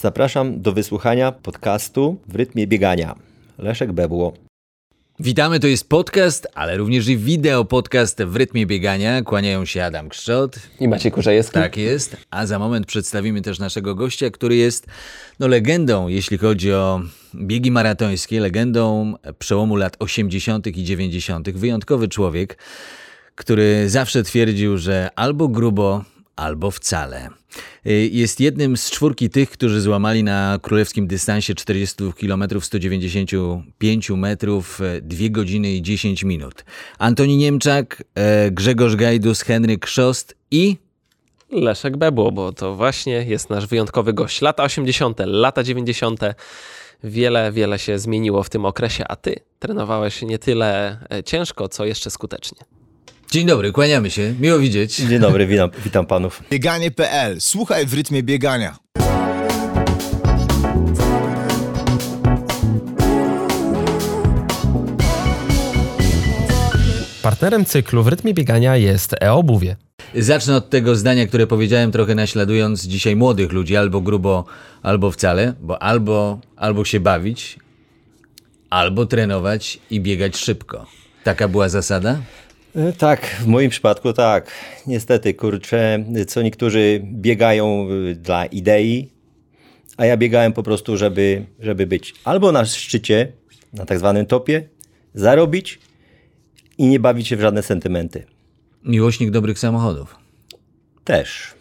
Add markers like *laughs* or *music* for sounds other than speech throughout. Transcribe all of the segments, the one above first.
Zapraszam do wysłuchania podcastu w rytmie biegania. Leszek Bebło. Witamy, to jest podcast, ale również i wideo podcast w rytmie biegania. Kłaniają się Adam Kszczot. I Maciej Kurzejewski. Tak jest. A za moment przedstawimy też naszego gościa, który jest no, legendą, jeśli chodzi o biegi maratońskie, legendą przełomu lat 80. i 90. Wyjątkowy człowiek, który zawsze twierdził, że albo grubo, albo wcale. Y, Jest jednym z czwórki tych, którzy złamali na królewskim dystansie 42 km 195 metrów 2 godziny i 10 minut. Antoni Niemczak, e, Grzegorz Gajdus, Henryk Szost i Leszek Bebło, bo to właśnie jest nasz wyjątkowy gość. Lata 80., lata 90. Wiele, wiele się zmieniło w tym okresie, a ty trenowałeś nie tyle e, ciężko, co jeszcze skutecznie. Dzień dobry, kłaniamy się. Miło widzieć. Dzień dobry, witam, witam panów. Bieganie.pl. Słuchaj w rytmie biegania. Partnerem cyklu w rytmie biegania jest e-obuwie. Zacznę od tego zdania, które powiedziałem, trochę naśladując dzisiaj młodych ludzi, albo grubo, albo wcale, bo albo, albo się bawić, albo trenować i biegać szybko. Taka była zasada? E, Tak, w moim przypadku tak. Niestety, kurczę, co niektórzy biegają y, dla idei, a ja biegałem po prostu, żeby, żeby być albo na szczycie, na tak zwanym topie, zarobić i nie bawić się w żadne sentymenty. Miłośnik dobrych samochodów. Też.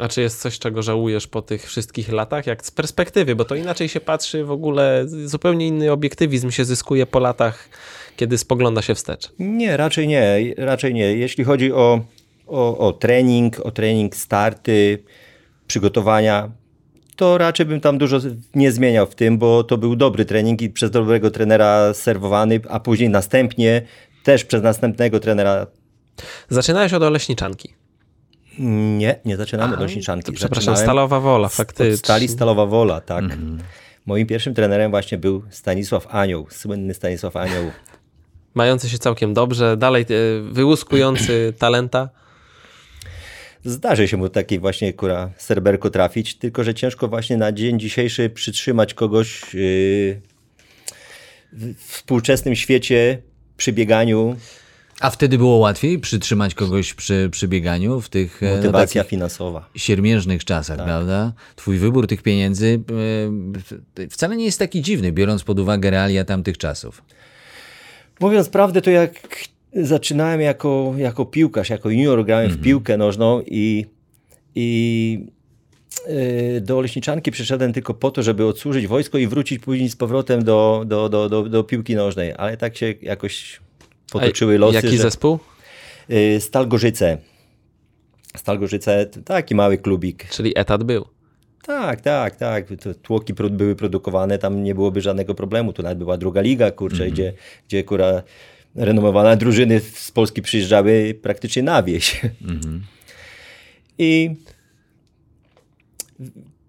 A czy jest coś, czego żałujesz po tych wszystkich latach? Jak z perspektywy, bo to inaczej się patrzy w ogóle, zupełnie inny obiektywizm się zyskuje po latach, kiedy spogląda się wstecz. Nie, raczej nie. Raczej nie. Jeśli chodzi o, o, o trening, o trening, starty, przygotowania, to raczej bym tam dużo nie zmieniał w tym, bo to był dobry trening i przez dobrego trenera serwowany, a później następnie też przez następnego trenera. Zaczynałeś od oleśniczanki. Nie, nie zaczynamy od Leśniczanki. Przepraszam, Stalowa Wola, Od faktycznie. Stali Stalowa Wola, tak. Moim pierwszym trenerem właśnie był Stanisław Anioł, słynny Stanisław Anioł. Mający się całkiem dobrze, dalej e, wyłuskujący *clears throat* talenta. Zdarzy się mu takiej właśnie kura serberko trafić, tylko że ciężko właśnie na dzień dzisiejszy przytrzymać kogoś yy, w współczesnym świecie przy bieganiu. A wtedy było łatwiej przytrzymać kogoś przy, przy bieganiu w tych e, no, Motywacja takich finansowa. siermiężnych czasach, prawda? Twój wybór tych pieniędzy e, wcale nie jest taki dziwny, biorąc pod uwagę realia tamtych czasów. Mówiąc prawdę, to jak zaczynałem jako, jako piłkarz, jako junior grałem w piłkę nożną i, i yy, do Leśniczanki przyszedłem tylko po to, żeby odsłużyć wojsko i wrócić później z powrotem do, do, do, do, do piłki nożnej. Ale tak się jakoś potoczyły A losy, Jaki że... zespół? Yy, Stal Gorzyce. Stal Gorzyce, taki mały klubik. Czyli etat był. Tak, tak, tak. Tłoki były produkowane, tam nie byłoby żadnego problemu. Tu nawet była druga liga, kurczę, gdzie, gdzie kura renomowane drużyny z Polski przyjeżdżały praktycznie na wieś. I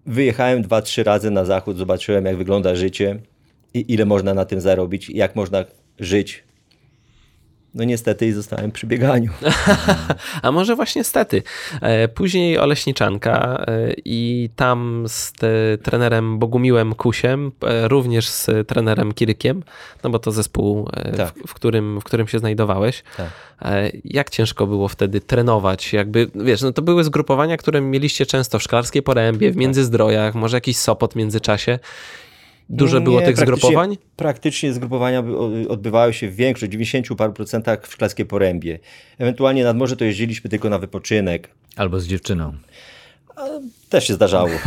wyjechałem dwa, trzy razy na zachód, zobaczyłem jak wygląda życie i ile można na tym zarobić, jak można żyć. No niestety i zostałem przy bieganiu. *laughs* A może właśnie stety. E, Później Oleśniczanka e, i tam z trenerem Bogumiłem Kusiem, e, również z trenerem Kirykiem, no bo to zespół, Tak. w, w, którym, w którym się znajdowałeś. Tak. Jak ciężko było wtedy trenować? Jakby, wiesz, no to były zgrupowania, które mieliście często w Szklarskiej Porębie, w Międzyzdrojach, może jakiś Sopot w międzyczasie. Dużo było tych praktycznie- zgrupowań? Praktycznie zgrupowania odbywały się w większość, 90 paru procentach w Szklarskiej Porębie. Ewentualnie nad morze to jeździliśmy tylko na wypoczynek. Albo z dziewczyną. Też się zdarzało. *laughs*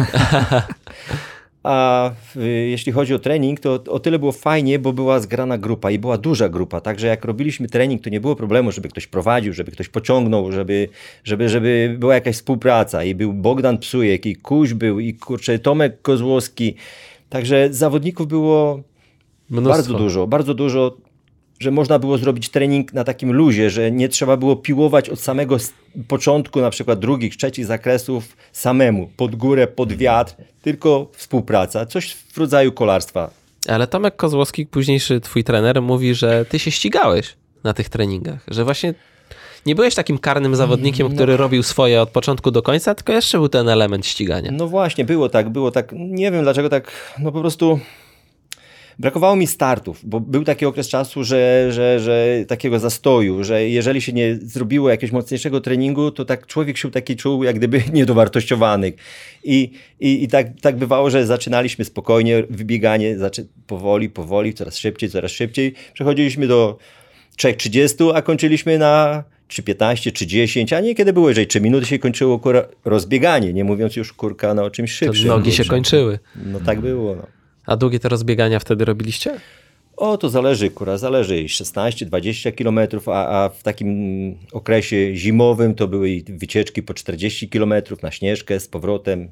A y, jeśli chodzi o trening, to o tyle było fajnie, bo była zgrana grupa i była duża grupa. Także jak robiliśmy trening, to nie było problemu, żeby ktoś prowadził, żeby ktoś pociągnął, żeby, żeby, żeby była jakaś współpraca. I był Bogdan Psujek, i Kuś był, i kurczę, Tomek Kozłowski. Także zawodników było Mnóstwo. bardzo dużo, bardzo dużo, że można było zrobić trening na takim luzie, że nie trzeba było piłować od samego początku, na przykład drugich, trzecich zakresów samemu, pod górę, pod wiatr, tylko współpraca, coś w rodzaju kolarstwa. Ale Tomek Kozłowski, późniejszy twój trener, mówi, że ty się ścigałeś na tych treningach, że właśnie Nie byłeś takim karnym zawodnikiem, No. który robił swoje od początku do końca, tylko jeszcze był ten element ścigania. No właśnie, było tak, było tak. Nie wiem dlaczego tak, no po prostu brakowało mi startów, bo był taki okres czasu, że, że, że takiego zastoju, że jeżeli się nie zrobiło jakiegoś mocniejszego treningu, to tak człowiek się taki czuł jak gdyby *laughs* niedowartościowany. I, i, i tak, tak bywało, że zaczynaliśmy spokojnie wybieganie, zaczy, powoli, powoli, coraz szybciej, coraz szybciej. Przechodziliśmy do 3.30, a kończyliśmy na 3.15 czy 10, a niekiedy było, że 3 minuty się kończyło kurwa, rozbieganie, nie mówiąc już kurka no, o czymś To szybszym. nogi się kończyły. No tak było. No. A długie te rozbiegania wtedy robiliście? O, to zależy, kura, zależy. 16-20 kilometrów, a, a w takim okresie zimowym to były wycieczki po 40 kilometrów na Śnieżkę z powrotem.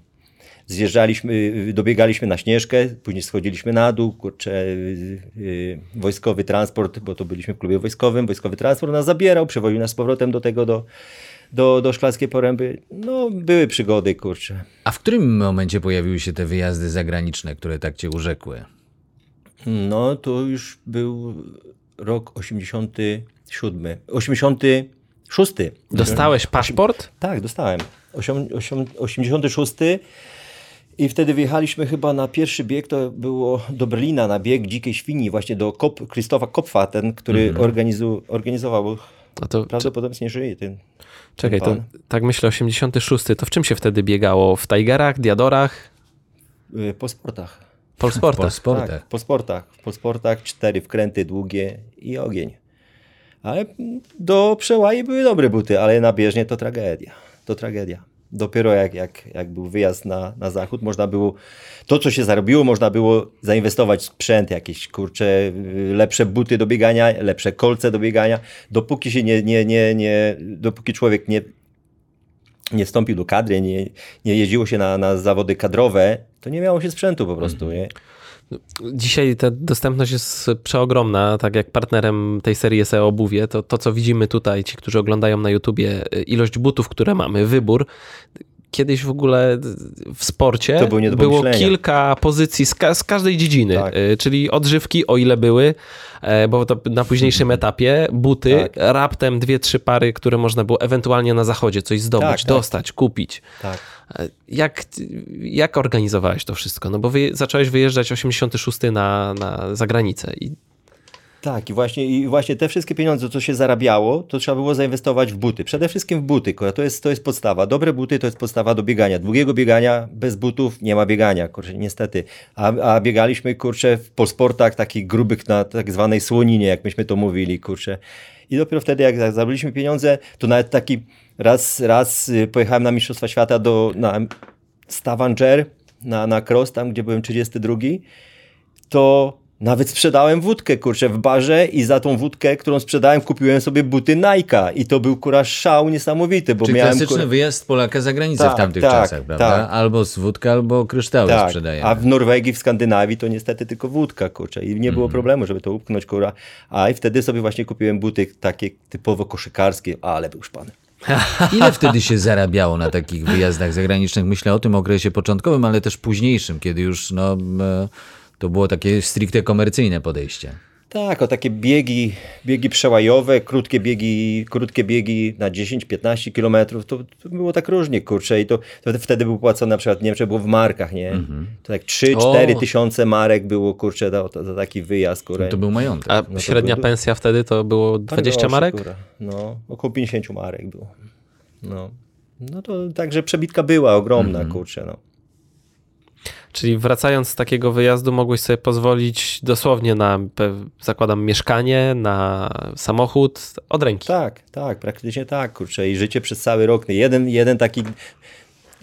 Zjeżdżaliśmy, dobiegaliśmy na Śnieżkę, później schodziliśmy na dół, kurczę, y, y, wojskowy transport, bo to byliśmy w klubie wojskowym, wojskowy transport nas zabierał, przewoził nas z powrotem do tego, do, do, do Szklarskiej Poręby. No, były przygody, kurczę. A w którym momencie pojawiły się te wyjazdy zagraniczne, które tak cię urzekły? No, to już był rok 87. 86. Dostałeś paszport? Tak, dostałem. Osiem, osiem, 86. I wtedy wyjechaliśmy chyba na pierwszy bieg, to było do Berlina, na bieg Dzikiej Świni, właśnie do Kop, Krzysztofa Kopfa, ten, który organizu, organizował. No to, Prawdopodobnie nie żyje ten. czekaj, to pan. tak myślę 86. To w czym się wtedy biegało? W Tigerach, Diadorach, y, Po sportach. Polsportach? Po sportach. Tak, po sportach. Po sportach cztery wkręty długie i ogień. Ale do przełaji były dobre buty, ale na bieżnie to tragedia. To tragedia. Dopiero jak, jak, jak był wyjazd na, na zachód, można było, to co się zarobiło, można było zainwestować w sprzęt, jakieś kurcze, y, lepsze buty do biegania, lepsze kolce do biegania. Dopóki się nie, nie, nie, nie dopóki człowiek nie, nie wstąpił do kadry, nie, nie jeździło się na, na zawody kadrowe, to nie miało się sprzętu po prostu, nie? Dzisiaj ta dostępność jest przeogromna, tak jak partnerem tej serii jest obuwie, to to co widzimy tutaj, ci, którzy oglądają na YouTubie, ilość butów, które mamy, wybór. Kiedyś w ogóle w sporcie było kilka pozycji z, ka z każdej dziedziny, Tak. y, czyli odżywki, o ile były, e, bo to na późniejszym etapie, buty, Tak. raptem dwie, trzy pary, które można było ewentualnie na zachodzie coś zdobyć, Tak, tak. dostać, kupić. Tak. E, Jak, jak organizowałeś to wszystko? No bo wy, zacząłeś wyjeżdżać 86 na, na zagranicę i Tak, i właśnie, i właśnie te wszystkie pieniądze, co się zarabiało, to trzeba było zainwestować w buty. Przede wszystkim w buty, to jest, to jest podstawa. Dobre buty to jest podstawa do biegania. Długiego biegania bez butów nie ma biegania, kurczę, niestety. A, a biegaliśmy, kurczę, w polsportach takich grubych na tak zwanej słoninie, jak myśmy to mówili, kurczę. I dopiero wtedy, jak za- zarobiliśmy pieniądze, to nawet taki raz, raz y, pojechałem na Mistrzostwa Świata do, na Stavanger, na, na cross, tam gdzie byłem 32 to nawet sprzedałem wódkę, kurczę, w barze i za tą wódkę, którą sprzedałem, kupiłem sobie buty Nike'a i to był, kurwa, szał niesamowity, bo Czyli miałem, klasyczny kurwa, wyjazd Polaka za granicę Tak, w tamtych tak, czasach, prawda? tak. Albo z wódka, albo kryształy tak, sprzedajemy. a w Norwegii, w Skandynawii to niestety tylko wódka, kurczę, i nie było Mhm. problemu, żeby to upchnąć, kurwa, a i wtedy sobie właśnie kupiłem buty takie typowo koszykarskie, ale był szpan. *laughs* Ile wtedy się zarabiało na takich wyjazdach zagranicznych? Myślę o tym okresie początkowym, ale też późniejszym, kiedy już no, e, to było takie stricte komercyjne podejście. Tak, o takie biegi, biegi przełajowe, krótkie biegi, krótkie biegi na 10-15 kilometrów, to, to było tak różnie, kurczę, i to, to wtedy był płacony na przykład, nie wiem, czy było w markach, nie? To tak 3-4 O. tysiące marek było, kurczę, za, za taki wyjazd, kurczę. To był majątek. a to średnia był- pensja wtedy to było 20 marek? No, około 50 marek było. No. No to także przebitka była ogromna, kurczę, no. Czyli wracając z takiego wyjazdu mogłeś sobie pozwolić dosłownie na, zakładam, mieszkanie, na samochód od ręki. Tak, tak, praktycznie tak, kurczę. I życie przez cały rok. Jeden, jeden, taki,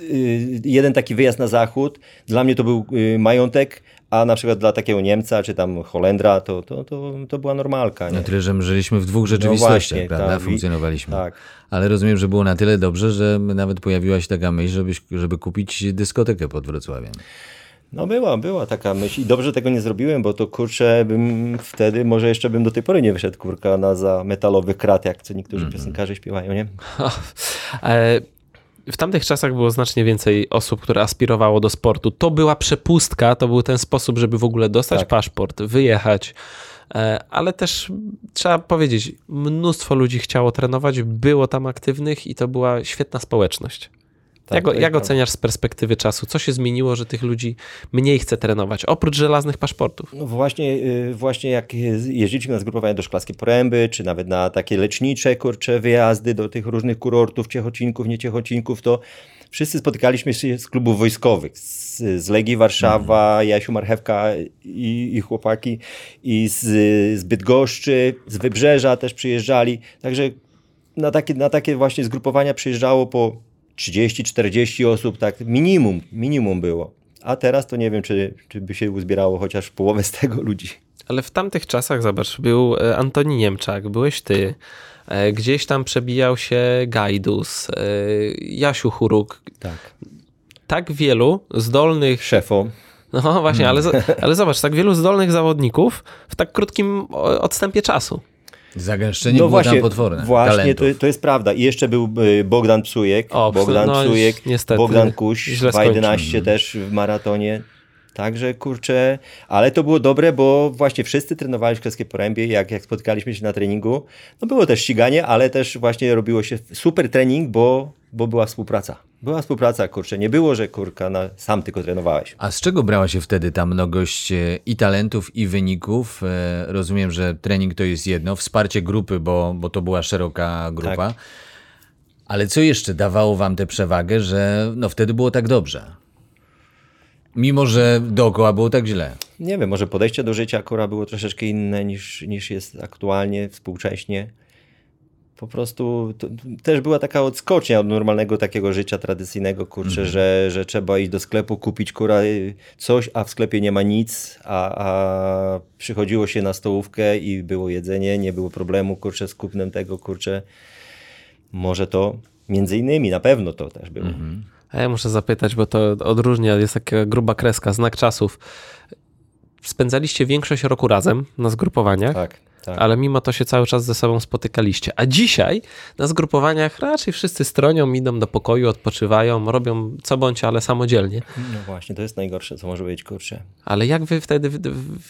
y, jeden taki wyjazd na zachód, dla mnie to był y, majątek, a na przykład dla takiego Niemca czy tam Holendra to, to, to, to była normalka. Nie? Na tyle, że żyliśmy w dwóch rzeczywistościach, No właśnie, prawda? tak. Funkcjonowaliśmy. tak. Ale rozumiem, że było na tyle dobrze, że nawet pojawiła się taka myśl, żebyś, żeby kupić dyskotekę pod Wrocławiem. No była, była taka myśl i dobrze tego nie zrobiłem, bo to kurczę bym wtedy, może jeszcze bym do tej pory nie wyszedł kurka na za metalowy krat, jak co niektórzy piosenkarze śpiewają, nie? *laughs* E, w tamtych czasach było znacznie więcej osób, które aspirowało do sportu. To była przepustka, to był ten sposób, żeby w ogóle dostać Tak. paszport, wyjechać. E, Ale też trzeba powiedzieć, mnóstwo ludzi chciało trenować, było tam aktywnych i to była świetna społeczność. Tak, jak jak oceniasz z perspektywy czasu? Co się zmieniło, że tych ludzi mniej chce trenować, oprócz żelaznych paszportów? No właśnie, y, właśnie jak jeździliśmy na zgrupowania do Szklarskiej Poręby, czy nawet na takie lecznicze, kurcze wyjazdy do tych różnych kurortów, Ciechocinków, nie Ciechocinków, to wszyscy spotykaliśmy się z klubów wojskowych, z, z Legii Warszawa, Jasiu Marchewka i, i chłopaki, i z, z Bydgoszczy, z Wybrzeża też przyjeżdżali, także na takie, na takie właśnie zgrupowania przyjeżdżało po 30-40 osób, tak minimum, minimum było. A teraz to nie wiem, czy, czy by się uzbierało chociaż połowę z tego ludzi. Ale w tamtych czasach, zobacz, był e, Antoni Niemczak, byłeś ty, e, gdzieś tam przebijał się Gajdus, e, Jasiu Churuk. Tak. Tak wielu zdolnych, Szefo. no właśnie, ale, z- ale zobacz, tak wielu zdolnych zawodników w tak krótkim odstępie czasu. Zagęszczenie było tam potworne. No Właśnie, to, to jest prawda. I jeszcze był y, Bogdan Psujek. O, Bogdan no, Psujek, niestety, Bogdan Kuś, źle 2.11 też w maratonie. Także kurczę, ale to było dobre, bo właśnie wszyscy trenowali w Kreskie Porębie, jak, jak spotkaliśmy się na treningu. No było też ściganie, ale też właśnie robiło się super trening, bo, bo była współpraca. Była współpraca, kurczę. Nie było, że kurka na, sam tylko trenowałeś. A z czego brała się wtedy ta mnogość e, i talentów, i wyników? E, Rozumiem, że trening to jest jedno, wsparcie grupy, bo, bo to była szeroka grupa. Tak. Ale co jeszcze dawało wam tę przewagę, że no wtedy było tak dobrze? Mimo, że dookoła było tak źle. Nie wiem, może podejście do życia akurat było troszeczkę inne niż, niż jest aktualnie, współcześnie. Po prostu to, też była taka odskocznia od normalnego takiego życia tradycyjnego, kurczę, że, że trzeba iść do sklepu, kupić kura y, coś, a w sklepie nie ma nic, a, a przychodziło się na stołówkę i było jedzenie, nie było problemu, kurczę, z kupnem tego, kurczę. Może to między innymi, na pewno to też było. A ja muszę zapytać, bo to odróżnia, jest taka gruba kreska, znak czasów. Spędzaliście większość roku razem na zgrupowaniach, Tak, tak. ale mimo to się cały czas ze sobą spotykaliście. A dzisiaj na zgrupowaniach raczej wszyscy stronią, idą do pokoju, odpoczywają, robią co bądź, ale samodzielnie. No właśnie, to jest najgorsze, co może być, kurczę. Ale jak wy wtedy,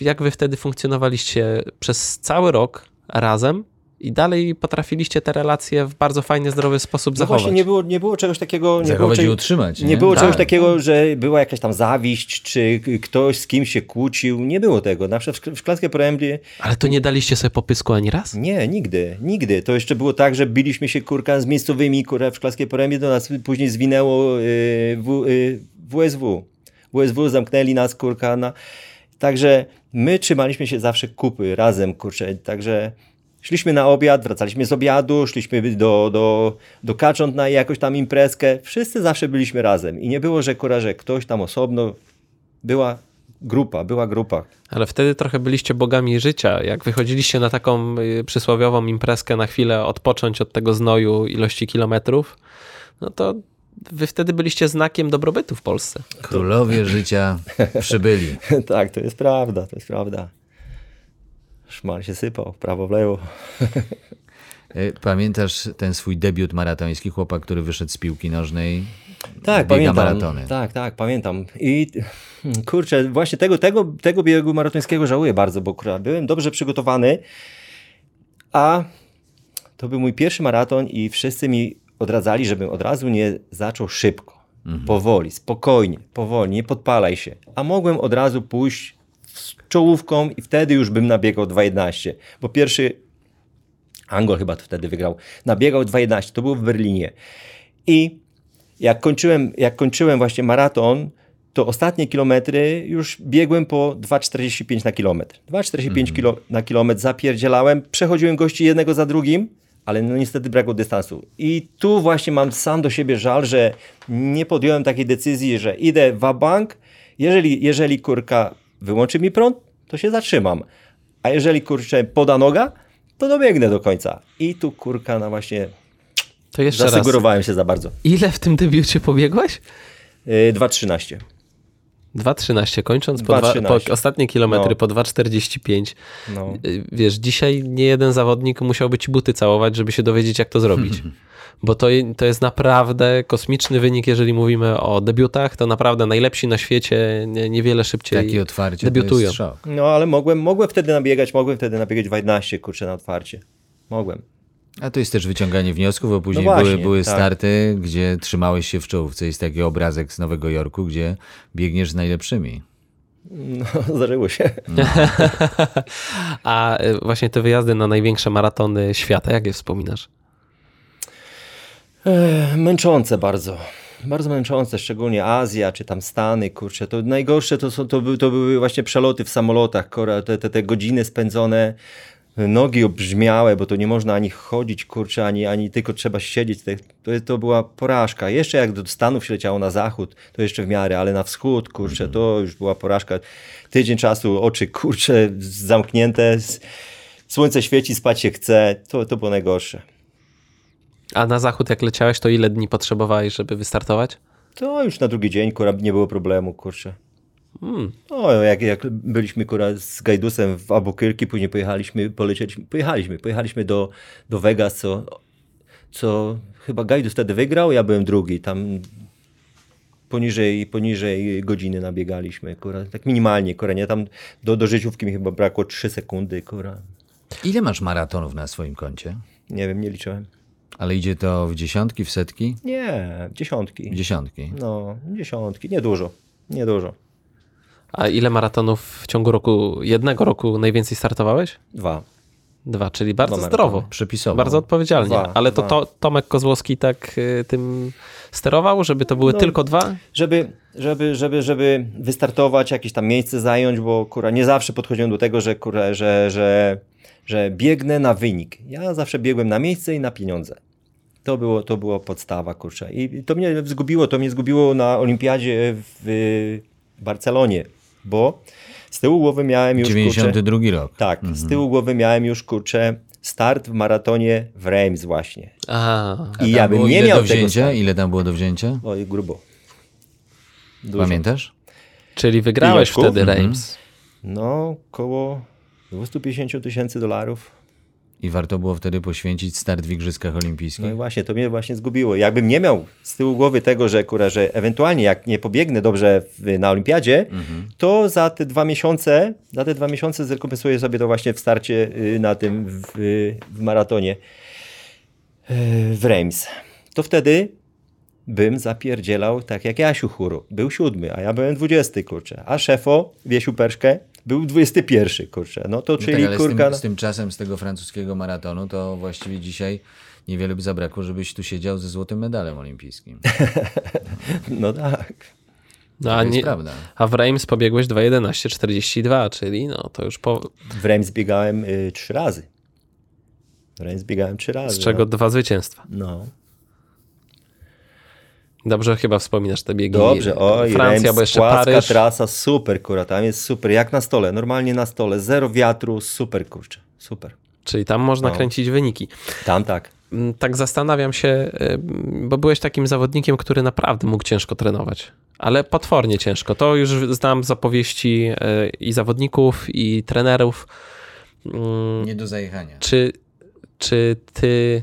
jak wy wtedy funkcjonowaliście przez cały rok razem i dalej potrafiliście te relacje w bardzo fajny, zdrowy sposób No zachować? właśnie nie było, nie było czegoś takiego... Nie było i utrzymać. Nie było Tak. czegoś takiego, że była jakaś tam zawiść, czy ktoś z kimś się kłócił. Nie było tego. Na przykład w Szklarskiej Porębie Ale to nie daliście sobie popysku ani raz? nie, nigdy, nigdy. To jeszcze było tak, że biliśmy się kurka z miejscowymi kurwa w Szklarskiej Porębie, do nas później zwinęło y, w, y, WSW. WSW zamknęli nas kurka na... Także my trzymaliśmy się zawsze kupy razem, kurczę. Także szliśmy na obiad, wracaliśmy z obiadu, szliśmy do, do, do kacząt na jakąś tam imprezkę. Wszyscy zawsze byliśmy razem. I nie było, że kurwa, że ktoś tam osobno. Była grupa, była grupa. Ale wtedy trochę byliście bogami życia. Jak wychodziliście na taką y, przysłowiową imprezkę na chwilę odpocząć od tego znoju ilości kilometrów, no to wy wtedy byliście znakiem dobrobytu w Polsce. Królowie życia przybyli. *laughs* tak, to jest prawda, to jest prawda. Szmal się sypał, prawo w lewo. E, Pamiętasz ten swój debiut maratoński, chłopak, który wyszedł z piłki nożnej? Tak, pamiętam. maratony. Tak, tak, pamiętam. I hmm, kurczę, właśnie tego, tego, tego biegu maratońskiego żałuję bardzo, bo kurwa, byłem dobrze przygotowany, a to był mój pierwszy maraton i wszyscy mi odradzali, żebym od razu nie zaczął szybko. Powoli, spokojnie, powoli, nie podpalaj się. A mogłem od razu pójść z czołówką i wtedy już bym nabiegał 2.11, bo pierwszy Angol chyba wtedy wygrał. Nabiegał 2.11, to było w Berlinie. I jak kończyłem, jak kończyłem właśnie maraton, to ostatnie kilometry już biegłem po 2,45 na kilometr. 2,45 kilo, na kilometr zapierdzielałem, przechodziłem gości jednego za drugim, ale no niestety brakło dystansu. I tu właśnie mam sam do siebie żal, że nie podjąłem takiej decyzji, że idę w bank. Jeżeli, jeżeli kurka wyłączy mi prąd, to się zatrzymam. A jeżeli kurczę poda noga, to dobiegnę do końca. I tu kurka na właśnie To jeszcze raz. zasegurowałem się za bardzo. Ile w tym debiucie pobiegłeś? Yy, 2,13. 2.13, kończąc po, dwa, 2.13. po ostatnie kilometry No. po 2.45. No. Y, Wiesz, dzisiaj nie jeden zawodnik musiałby ci buty całować, żeby się dowiedzieć, jak to zrobić. *laughs* Bo to, to jest naprawdę kosmiczny wynik, jeżeli mówimy o debiutach. To naprawdę najlepsi na świecie nie, niewiele szybciej Takie otwarcie debiutują. to jest szok. no ale mogłem, mogłem wtedy nabiegać, mogłem wtedy nabiegać 2.11, kurczę, na otwarcie. Mogłem. A to jest też wyciąganie wniosków, bo później No właśnie, były, były tak. starty, gdzie trzymałeś się w czołówce. Jest taki obrazek z Nowego Jorku, gdzie biegniesz z najlepszymi. No, *laughs* zdarzyło się. *laughs* A y, właśnie te wyjazdy na największe maratony świata, jak je wspominasz? Ech, męczące bardzo. Bardzo męczące, szczególnie Azja czy tam Stany, kurczę. To najgorsze to, są, to, były, to były właśnie przeloty w samolotach, te, te, te godziny spędzone, nogi obrzmiałe, bo to nie można ani chodzić, kurczę, ani, ani tylko trzeba siedzieć. To, to była porażka. Jeszcze jak do Stanów się leciało na zachód, to jeszcze w miarę, ale na wschód, kurczę, to już była porażka. Tydzień czasu, oczy, kurczę, zamknięte, słońce świeci, spać się chce. To, to było najgorsze. A na zachód jak leciałeś, to ile dni potrzebowałeś, żeby wystartować? To już na drugi dzień, kurwa, nie było problemu, kurczę. Hmm. No, jak, jak byliśmy kurwa, z Gajdusem w Albuquerque, później pojechaliśmy, polecieliśmy, pojechaliśmy, pojechaliśmy do, do Vegas, co, co chyba Gajdus wtedy wygrał, ja byłem drugi, tam poniżej, poniżej godziny nabiegaliśmy, kurwa, tak minimalnie, kurwa, nie, tam do, do życiówki mi chyba brakło 3 sekundy, kurwa. Ile masz maratonów na swoim koncie? nie wiem, nie liczyłem. Ale idzie to w dziesiątki, w setki? Nie, W dziesiątki, dziesiątki. no, dziesiątki, niedużo, niedużo, A ile maratonów w ciągu roku, jednego roku najwięcej startowałeś? dwa. Dwa, czyli bardzo Dwa zdrowo. Przepisowo. Bardzo odpowiedzialnie. Dwa, Ale to, to Tomek Kozłowski tak y, tym sterował, żeby to były No. tylko dwa? żeby, żeby, żeby, żeby wystartować, jakieś tam miejsce zająć, bo kurwa, nie zawsze podchodziłem do tego, że, kurwa, że, że, że biegnę na wynik. Ja zawsze biegłem na miejsce i na pieniądze. To było, to było podstawa, kurczę. I to mnie zgubiło, to mnie zgubiło na olimpiadzie w Barcelonie, bo z tyłu głowy miałem już, kurczę, 92 rok. tak, z tyłu głowy miałem już, kurczę, start w maratonie w Reims właśnie. Aha. A I tam ja bym było nie miał do tego wzięcia? startu. Ile tam było do wzięcia? Oj, grubo. Dużo. Pamiętasz? Czyli wygrałeś wtedy Mhm. Reims. No, koło 250 tysięcy dolarów. I warto było wtedy poświęcić start w Igrzyskach Olimpijskich. No i właśnie, to mnie właśnie zgubiło. Jakbym nie miał z tyłu głowy tego, że, kurwa, że ewentualnie jak nie pobiegnę dobrze w, na olimpiadzie, to za te dwa miesiące, za te dwa miesiące zrekompensuję sobie to właśnie w starcie y, na tym w, w maratonie y, w Reims. To wtedy bym zapierdzielał tak jak Jasiu Churu. Był siódmy, a ja byłem dwudziesty, kurczę. A szefo, Wiesiu Perszkę, był dwudziesty pierwszy, kurczę. No to No czyli tak, ale z kurka... tym, z tym czasem z tego francuskiego maratonu to właściwie dzisiaj niewiele by zabrakło, żebyś tu siedział ze złotym medalem olimpijskim. *laughs* No tak. No, To a, jest nie, prawda. a w Reims pobiegłeś 2.11.42, czyli no to już po, W Reims biegałem y, trzy razy. W Reims biegałem trzy razy. z czego No. dwa zwycięstwa. no. Dobrze chyba wspominasz te biegi. Dobrze, oj, Francja, bo jeszcze płaska Paryż. trasa, super, kurwa, tam jest super, jak na stole, normalnie na stole, zero wiatru, super, kurczę, super. Czyli tam można No. kręcić wyniki. Tam tak. Mm, Tak zastanawiam się, y, bo byłeś takim zawodnikiem, który naprawdę mógł ciężko trenować. Ale potwornie ciężko. To już znam z opowieści y, i zawodników, i trenerów. Mm, Nie do zajechania. Czy, czy ty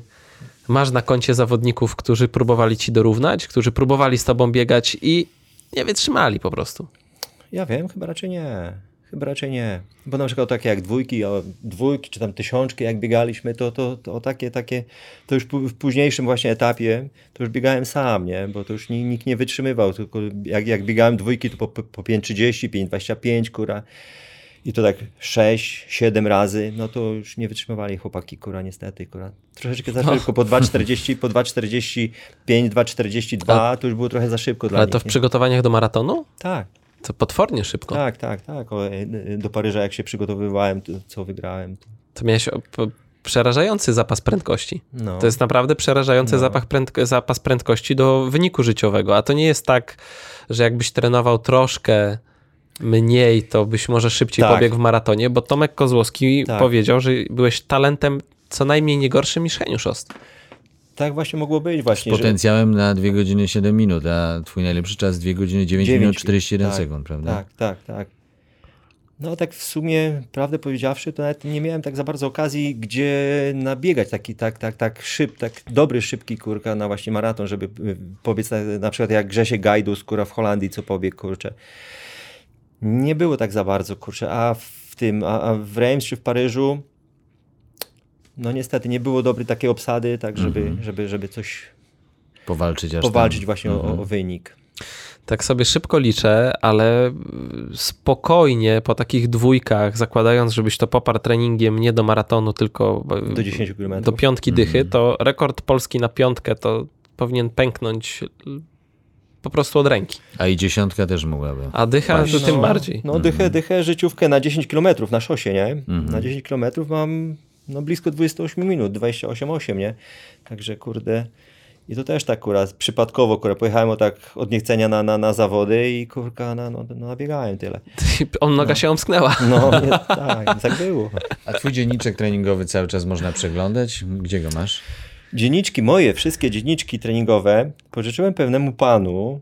masz na koncie zawodników, którzy próbowali ci dorównać, którzy próbowali z tobą biegać i nie wytrzymali po prostu? Ja wiem, chyba raczej nie. Chyba raczej nie. Bo na przykład takie jak dwójki, dwójki czy tam tysiączki, jak biegaliśmy, to, to, to takie, takie, to już w późniejszym właśnie etapie, to już biegałem sam, nie? Bo to już ni- nikt nie wytrzymywał, tylko jak, jak biegałem dwójki, to po, po 5,30, 5,25, kura. I to tak 6, 7 razy, no to już nie wytrzymywali chłopaki, kura, niestety, kura. Troszeczkę za szybko, po 2,40, po 2,45, 2,42, to już było trochę za szybko dla Ale nich. to w nie? przygotowaniach do maratonu? Tak. To potwornie szybko. Tak, tak, tak. O, e, do Paryża jak się przygotowywałem, to, co wygrałem. To, To miałeś przerażający zapas prędkości. no. To jest naprawdę przerażający zapach prędko- zapas prędkości do wyniku życiowego. A to nie jest tak, że jakbyś trenował troszkę mniej, to byś może szybciej Tak. pobiegł w maratonie, bo Tomek Kozłowski Tak. powiedział, że byłeś talentem co najmniej nie gorszym niż Heniusz Ost. tak właśnie mogło być Z właśnie. że- potencjałem na 2 godziny 7 minut, a twój najlepszy czas 2 godziny 9 minut Dziewięć 41 tak, sekund, prawda? Tak, tak, tak. No tak w sumie, prawdę powiedziawszy, to nawet nie miałem tak za bardzo okazji, gdzie nabiegać taki, tak, tak, tak szyb, tak dobry, szybki kurka na właśnie maraton, żeby y, pobiec na, na przykład jak Grzesiek Gajdus, kurwa w Holandii, co pobiegł, kurczę. Nie było tak za bardzo, kurczę, a w tym, a, a w Reims czy w Paryżu, no niestety nie było dobrej takiej obsady, tak żeby, Mhm. żeby, żeby coś Powalczyć aż powalczyć tam. właśnie o, o wynik. Tak sobie szybko liczę, ale spokojnie po takich dwójkach, zakładając, żebyś to poparł treningiem nie do maratonu, tylko y, Do 10 km. do piątki dychy, to rekord polski na piątkę to powinien pęknąć po prostu od ręki. A i dziesiątka też mogłaby. A dycha to tym bardziej. No dychę, dychę życiówkę na 10 km na szosie, nie? Mhm. Na 10 km mam no, blisko 28 minut, 28,8, nie? Także kurde... I to też tak akurat przypadkowo, kurwa, pojechałem o tak od niechcenia na, na, na zawody i kurka, no, no, no nabiegałem tyle. *laughs* On noga się omsknęła. No, nie, tak, tak było. A twój dzienniczek treningowy cały czas można przeglądać? Gdzie go masz? Dzienniczki moje, wszystkie dzienniczki treningowe pożyczyłem pewnemu panu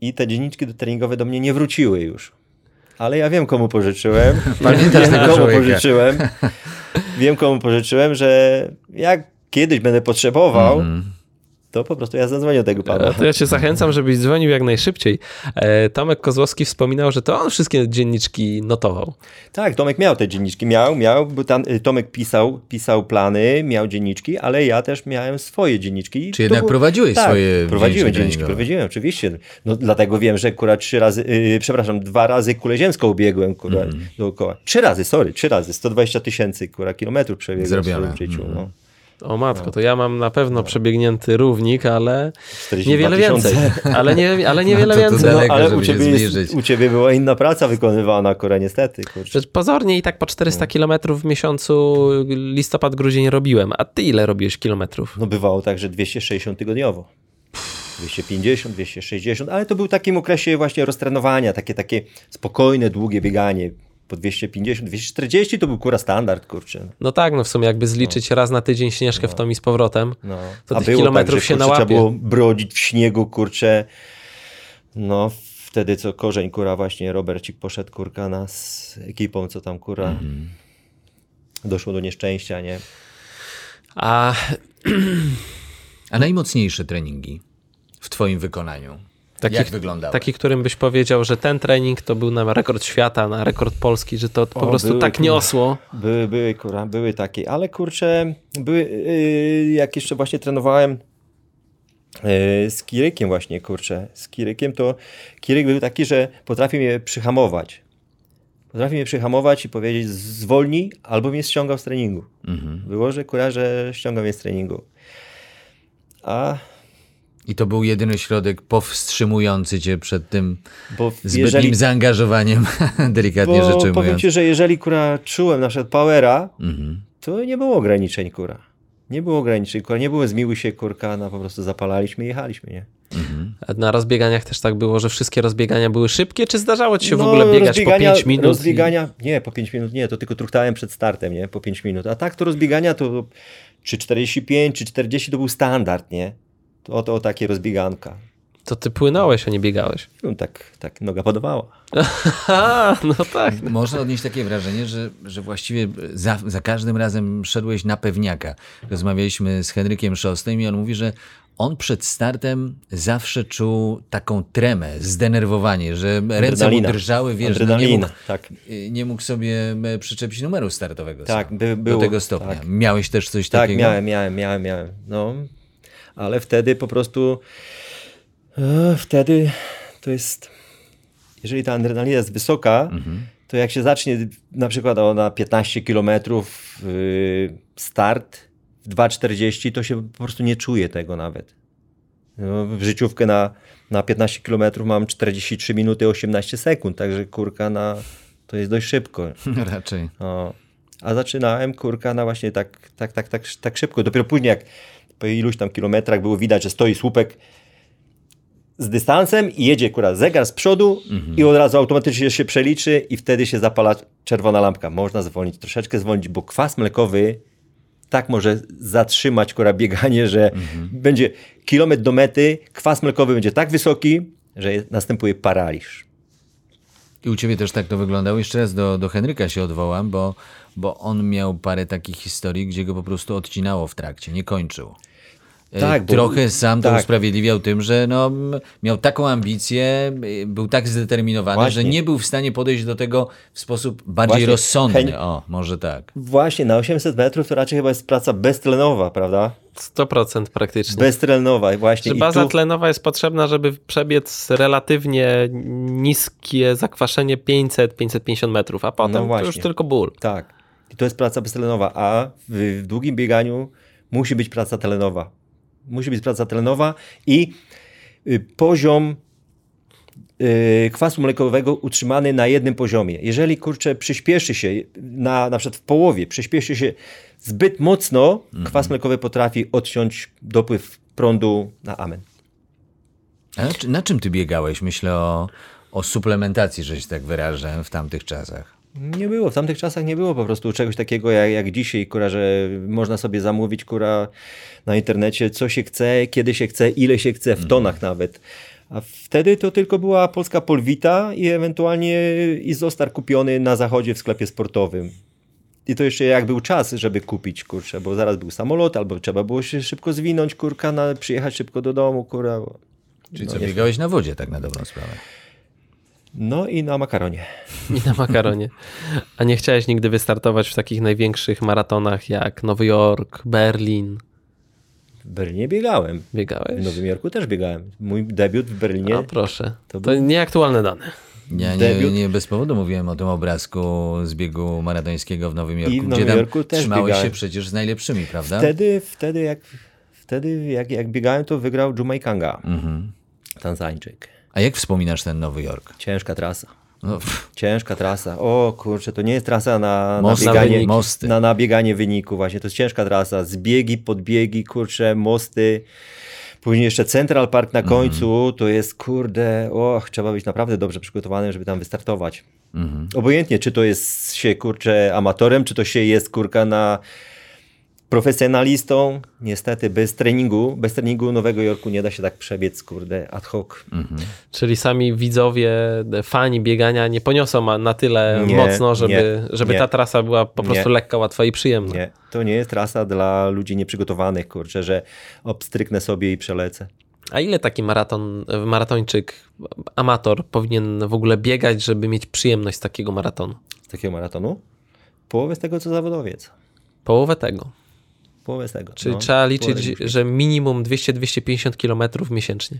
i te dzienniczki treningowe do mnie nie wróciły już. Ale ja wiem, komu pożyczyłem. *laughs* Pamiętasz wiem, komu człowieka. pożyczyłem. Wiem, komu pożyczyłem, że jak kiedyś będę potrzebował, to po prostu ja zadzwonię do tego pana. To ja cię zachęcam, żebyś dzwonił jak najszybciej. E, Tomek Kozłowski wspominał, że to on wszystkie dzienniczki notował. Tak, Tomek miał te dzienniczki, miał, miał, bo tam y, Tomek pisał, pisał plany, miał dzienniczki, ale ja też miałem swoje dzienniczki. Czy jednak prowadziłeś tak, swoje prowadziłem dzienniczki treningowe? prowadziłem, oczywiście. No dlatego wiem, że akurat trzy razy, yy, przepraszam, dwa razy kulę ziemską biegłem, kurwa, Mhm. dookoła. Trzy razy, sorry, trzy razy, 120 tysięcy, kilometrów przebiegłem Zrobione. w życiu, no. O matko, to ja mam na pewno przebiegnięty równik, ale 42 niewiele więcej. Ale, nie, ale *laughs* No niewiele tu więcej. daleko. ale żeby u ciebie, jest, u ciebie była inna praca wykonywana, kurwa, niestety, kurczę. Pozornie i tak po 400 No. kilometrów w miesiącu listopad, grudzień robiłem. A ty ile robiłeś kilometrów? No bywało tak, że 260 tygodniowo. 250, 260, ale to był takim okresie właśnie roztrenowania, takie, takie spokojne, długie bieganie. Po 250, 240 to był kura standard, kurczę. No tak, no w sumie jakby zliczyć raz na tydzień śnieżkę w tom i z powrotem, No. to tych kilometrów że, się kurczę, nałapie. Trzeba było brodzić w śniegu, kurczę. No wtedy co korzeń, kura właśnie, Robercik poszedł, kurka, na z ekipą, co tam, kura. Mhm. Doszło do nieszczęścia, nie? A *clears throat* A najmocniejsze treningi w twoim wykonaniu? Jak wyglądały? Taki, którym byś powiedział, że ten trening to był na rekord świata, na rekord Polski, że to po O, prostu były, tak kurwa. niosło. Były, były, kura, były takie, ale kurczę, były, yy, jak jeszcze właśnie trenowałem yy, z Kirykiem właśnie, kurczę, z Kirykiem, to Kiryk był taki, że potrafi mnie przyhamować. Potrafi mnie przyhamować i powiedzieć zwolnij, albo mnie ściągał z treningu. Mhm. Było, że kura, że ściągał mnie z treningu. A, I to był jedyny środek powstrzymujący cię przed tym bo zbytnim jeżeli, zaangażowaniem, *laughs* delikatnie bo rzecz powiem ujmując. ci, że jeżeli kura czułem na przykład powera, Mhm. to nie było ograniczeń, kura. Nie było ograniczeń, kura. Nie było zmiłuj się, kurka, no po prostu zapalaliśmy i jechaliśmy, nie? A Na rozbieganiach też tak było, że wszystkie rozbiegania były szybkie, czy zdarzało ci się w No, ogóle biegać po rozbiegania- 5 minut? i- Rozbiegania, nie, po 5 minut nie, to tylko truchtałem przed startem, nie, po 5 minut. A tak to rozbiegania to czy 45, czy 40 to był standard, nie? To, to takie rozbieganka. To ty płynąłeś, a nie biegałeś. No, tak, tak noga podawała. *laughs* No tak. Można odnieść takie wrażenie, że, że właściwie za, za każdym razem szedłeś na pewniaka. Rozmawialiśmy z Henrykiem Szostem i on mówi, że on przed startem zawsze czuł taką tremę, zdenerwowanie, że ręce mu drżały, wiesz, no nie, Adrenalina, mógł, tak. nie mógł sobie e, przyczepić numeru startowego. Tak, by- Do było, tego stopnia. tak. Miałeś też coś Tak, takiego? miałem, miałem, miałem, miałem. No, ale wtedy po prostu e, wtedy to jest jeżeli ta adrenalina jest wysoka, to jak się zacznie na przykład o, na 15 km start w 2,40 to się po prostu nie czuje tego nawet. No, w życiówkę na, na 15 km mam 43 minuty 18 sekund, także kurka na, to jest dość szybko. *laughs* Raczej. O. A zaczynałem kurka na właśnie tak, tak, tak, tak, tak szybko. Dopiero później, jak po iluś tam kilometrach było widać, że stoi słupek z dystansem i jedzie kurwa zegar z przodu i od razu automatycznie się przeliczy i wtedy się zapala czerwona lampka. Można zwolnić, troszeczkę zwolnić, bo kwas mlekowy tak może zatrzymać kura bieganie, że Mhm. będzie kilometr do mety, kwas mlekowy będzie tak wysoki, że następuje paraliż. I u ciebie też tak to wyglądało. Jeszcze raz do, do Henryka się odwołam, bo, bo on miał parę takich historii, gdzie go po prostu odcinało w trakcie, nie kończył. E, Tak, bo- Trochę sam to tak. usprawiedliwiał tym, że no, miał taką ambicję, y, był tak zdeterminowany, Właśnie. że nie był w stanie podejść do tego w sposób bardziej Właśnie, rozsądny. O, może tak. Właśnie, na 800 metrów to raczej chyba jest praca beztlenowa, prawda? 100% praktycznie. Beztlenowa właśnie. Że I baza tu- tlenowa jest potrzebna, żeby przebiec relatywnie niskie zakwaszenie 500-550 metrów, a potem to No właśnie. już tylko ból. Tak. I to jest praca beztlenowa, a w, w długim bieganiu musi być praca tlenowa. Musi być praca tlenowa i y, poziom y, kwasu mlekowego utrzymany na jednym poziomie. Jeżeli kurczę przyspieszy się na, na przykład w połowie, przyspieszy się zbyt mocno, kwas mlekowy potrafi odciąć dopływ prądu na amen. A na czym ty biegałeś? Myślę o, o suplementacji, że się tak wyrażę, w tamtych czasach. Nie było, w tamtych czasach nie było po prostu czegoś takiego jak, jak dzisiaj, kura, że można sobie zamówić kura na internecie, co się chce, kiedy się chce, ile się chce, w tonach nawet. A wtedy to tylko była polska polwita i ewentualnie izostar kupiony na zachodzie w sklepie sportowym. I to jeszcze jak był czas, żeby kupić, kurczę, bo zaraz był samolot, albo trzeba było się szybko zwinąć, kurka, na, przyjechać szybko do domu, kura. Czyli No, co, biegałeś na wodzie tak na dobrą sprawę. No i na makaronie. *laughs* I na makaronie. A nie chciałeś nigdy wystartować w takich największych maratonach jak Nowy Jork, Berlin? W Berlinie biegałem. Biegałeś? W Nowym Jorku też biegałem. Mój debiut w Berlinie A proszę. To, To był- nieaktualne dane. Ja nie, nie bez powodu mówiłem o tym obrazku z biegu maratońskiego w Nowym Jorku, w gdzie Nowym Jorku też trzymałeś się biegałem. przecież z najlepszymi, prawda? Wtedy, wtedy, jak, wtedy jak, jak biegałem, to wygrał Jumaikanga, Mhm. Tanzańczyk. A jak wspominasz ten Nowy Jork? Ciężka trasa. No, Ciężka trasa. O kurczę, to nie jest trasa na, na, Most- bieganie, na wynik. mosty. na nabieganie wyniku. Właśnie to jest ciężka trasa. Zbiegi, podbiegi, kurczę, mosty. Później jeszcze Central Park na Mhm. końcu. To jest kurde, och, trzeba być naprawdę dobrze przygotowanym, żeby tam wystartować. Mhm. Obojętnie, czy to jest się kurczę amatorem, czy to się jest kurka na profesjonalistą. Niestety bez treningu, bez treningu Nowego Jorku nie da się tak przebiec, kurde, ad hoc. Czyli sami widzowie, fani biegania nie poniosą na tyle Nie, mocno, żeby, nie, żeby nie. ta trasa była po prostu Nie. lekka, łatwa i przyjemna. Nie, to nie jest trasa dla ludzi nieprzygotowanych, kurczę, że obstryknę sobie i przelecę. A ile taki maraton, maratończyk, amator powinien w ogóle biegać, żeby mieć przyjemność z takiego maratonu? Z takiego maratonu? Połowę z tego, co zawodowiec. Połowę tego. Połowę tego. Czyli no. trzeba liczyć, że minimum 200-250 km miesięcznie.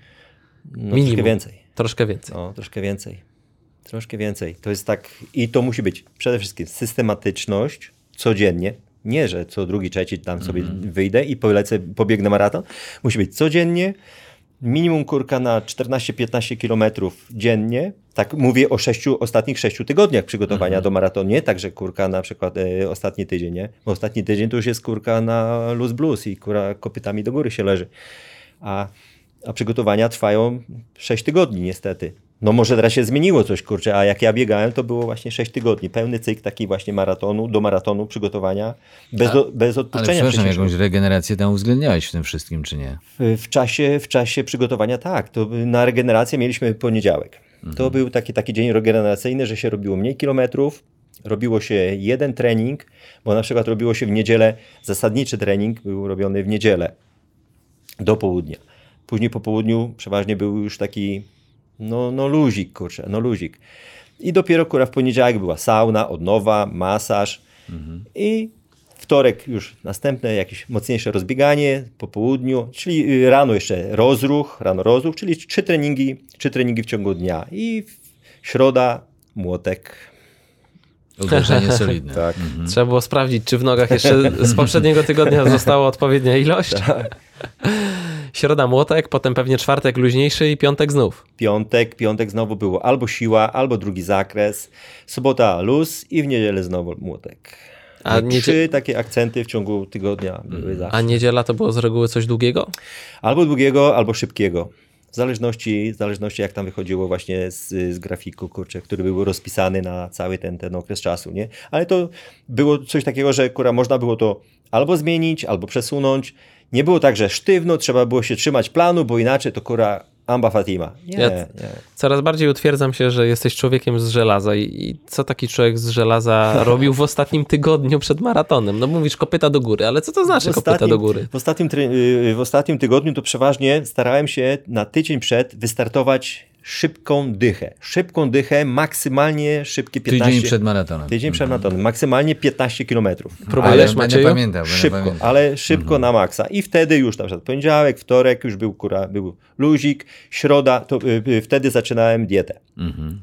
no, minimum. Troszkę więcej. Troszkę więcej. No, troszkę więcej. Troszkę więcej. To jest tak, i to musi być przede wszystkim systematyczność codziennie. Nie, że co drugi, trzeci tam sobie wyjdę i polecę, pobiegnę maraton. Musi być codziennie, minimum kurka na 14-15 kilometrów dziennie. Tak mówię o sześciu, ostatnich sześciu tygodniach przygotowania do maratonu. Nie tak, że kurka na przykład e, ostatni tydzień, nie? Bo ostatni tydzień to już jest kurka na luz blues i kura kopytami do góry się leży. A, a przygotowania trwają 6 tygodni niestety. No może teraz się zmieniło coś, kurczę, a jak ja biegałem, to było właśnie 6 tygodni. Pełny cykl taki właśnie maratonu, do maratonu przygotowania, bez, o, bez ale odpuszczenia. przepraszam, przecież. jakąś regenerację tam uwzględniałeś w tym wszystkim, czy nie? W, w, czasie, w czasie przygotowania tak, to na regenerację mieliśmy poniedziałek. To był taki, taki dzień regeneracyjny, że się robiło mniej kilometrów, robiło się jeden trening, bo na przykład robiło się w niedzielę, zasadniczy trening był robiony w niedzielę do południa. Później po południu przeważnie był już taki no, no luzik, kurczę, no luzik. I dopiero kura w poniedziałek była sauna, odnowa, masaż i wtorek już następne jakieś mocniejsze rozbieganie po południu, czyli y, rano jeszcze rozruch, rano rozruch, czyli trzy treningi, trzy treningi w ciągu dnia i środa młotek. Uderzenie *laughs* solidne. Tak. Trzeba było sprawdzić, czy w nogach jeszcze z poprzedniego tygodnia *laughs* została odpowiednia ilość. Środa młotek, potem pewnie czwartek luźniejszy i piątek znów. Piątek, piątek znowu było albo siła, albo drugi zakres, sobota luz i w niedzielę znowu młotek. A A niedzie- Trzy takie akcenty w ciągu tygodnia były zawsze. A niedziela to było z reguły coś długiego? Albo długiego, albo szybkiego. zależności, w zależności jak tam wychodziło właśnie z, z grafiku, kurczę, który był rozpisany na cały ten, ten okres czasu, nie? Ale to było coś takiego, że kurwa, można było to albo zmienić, albo przesunąć. Nie było tak, że sztywno, trzeba było się trzymać planu, bo inaczej to kurwa Amba Fatima. Nie, Ja- nie. Coraz bardziej utwierdzam się, że jesteś człowiekiem z żelaza i, i co taki człowiek z żelaza *laughs* robił w ostatnim tygodniu przed maratonem? No mówisz kopyta do góry, ale co to znaczy kopyta do góry? W ostatnim, tre- y, w ostatnim tygodniu to przeważnie starałem się na tydzień przed wystartować szybką dychę. Szybką dychę, maksymalnie szybkie 15... Tydzień przed maratonem. Tydzień przed maratonem, maksymalnie 15 kilometrów. Próbujesz, Ale Macieju? Pamiętał, będę Szybko, pamiętał. ale szybko na maksa. I wtedy już na przykład poniedziałek, wtorek już był, kura, był luzik, środa, to y, y, wtedy zaczynałem dietę.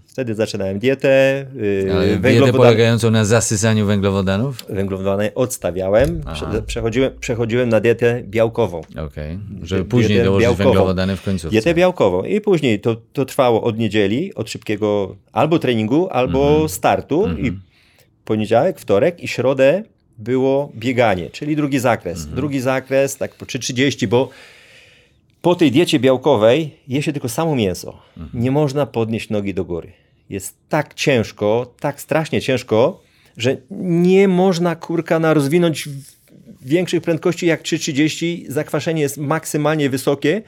Wtedy zaczynałem dietę, y, Ale dietę polegającą na zasysaniu węglowodanów? węglowodany odstawiałem, Prze- przechodziłem, przechodziłem na dietę białkową. Okej, żeby Dietę później dołożyć białkową. węglowodany w końcówce. Dietę białkową. I później to, to trwało od niedzieli, od szybkiego albo treningu, albo Mhm. startu. I poniedziałek, wtorek i środę było bieganie, czyli drugi zakres. Mhm. Drugi zakres, tak po 3,30, bo po tej diecie białkowej je się tylko samo mięso. Mhm. Nie można podnieść nogi do góry. Jest tak ciężko, tak strasznie ciężko, że nie można kurka na rozwinąć w- większych prędkości jak 3,30. Zakwaszenie jest maksymalnie wysokie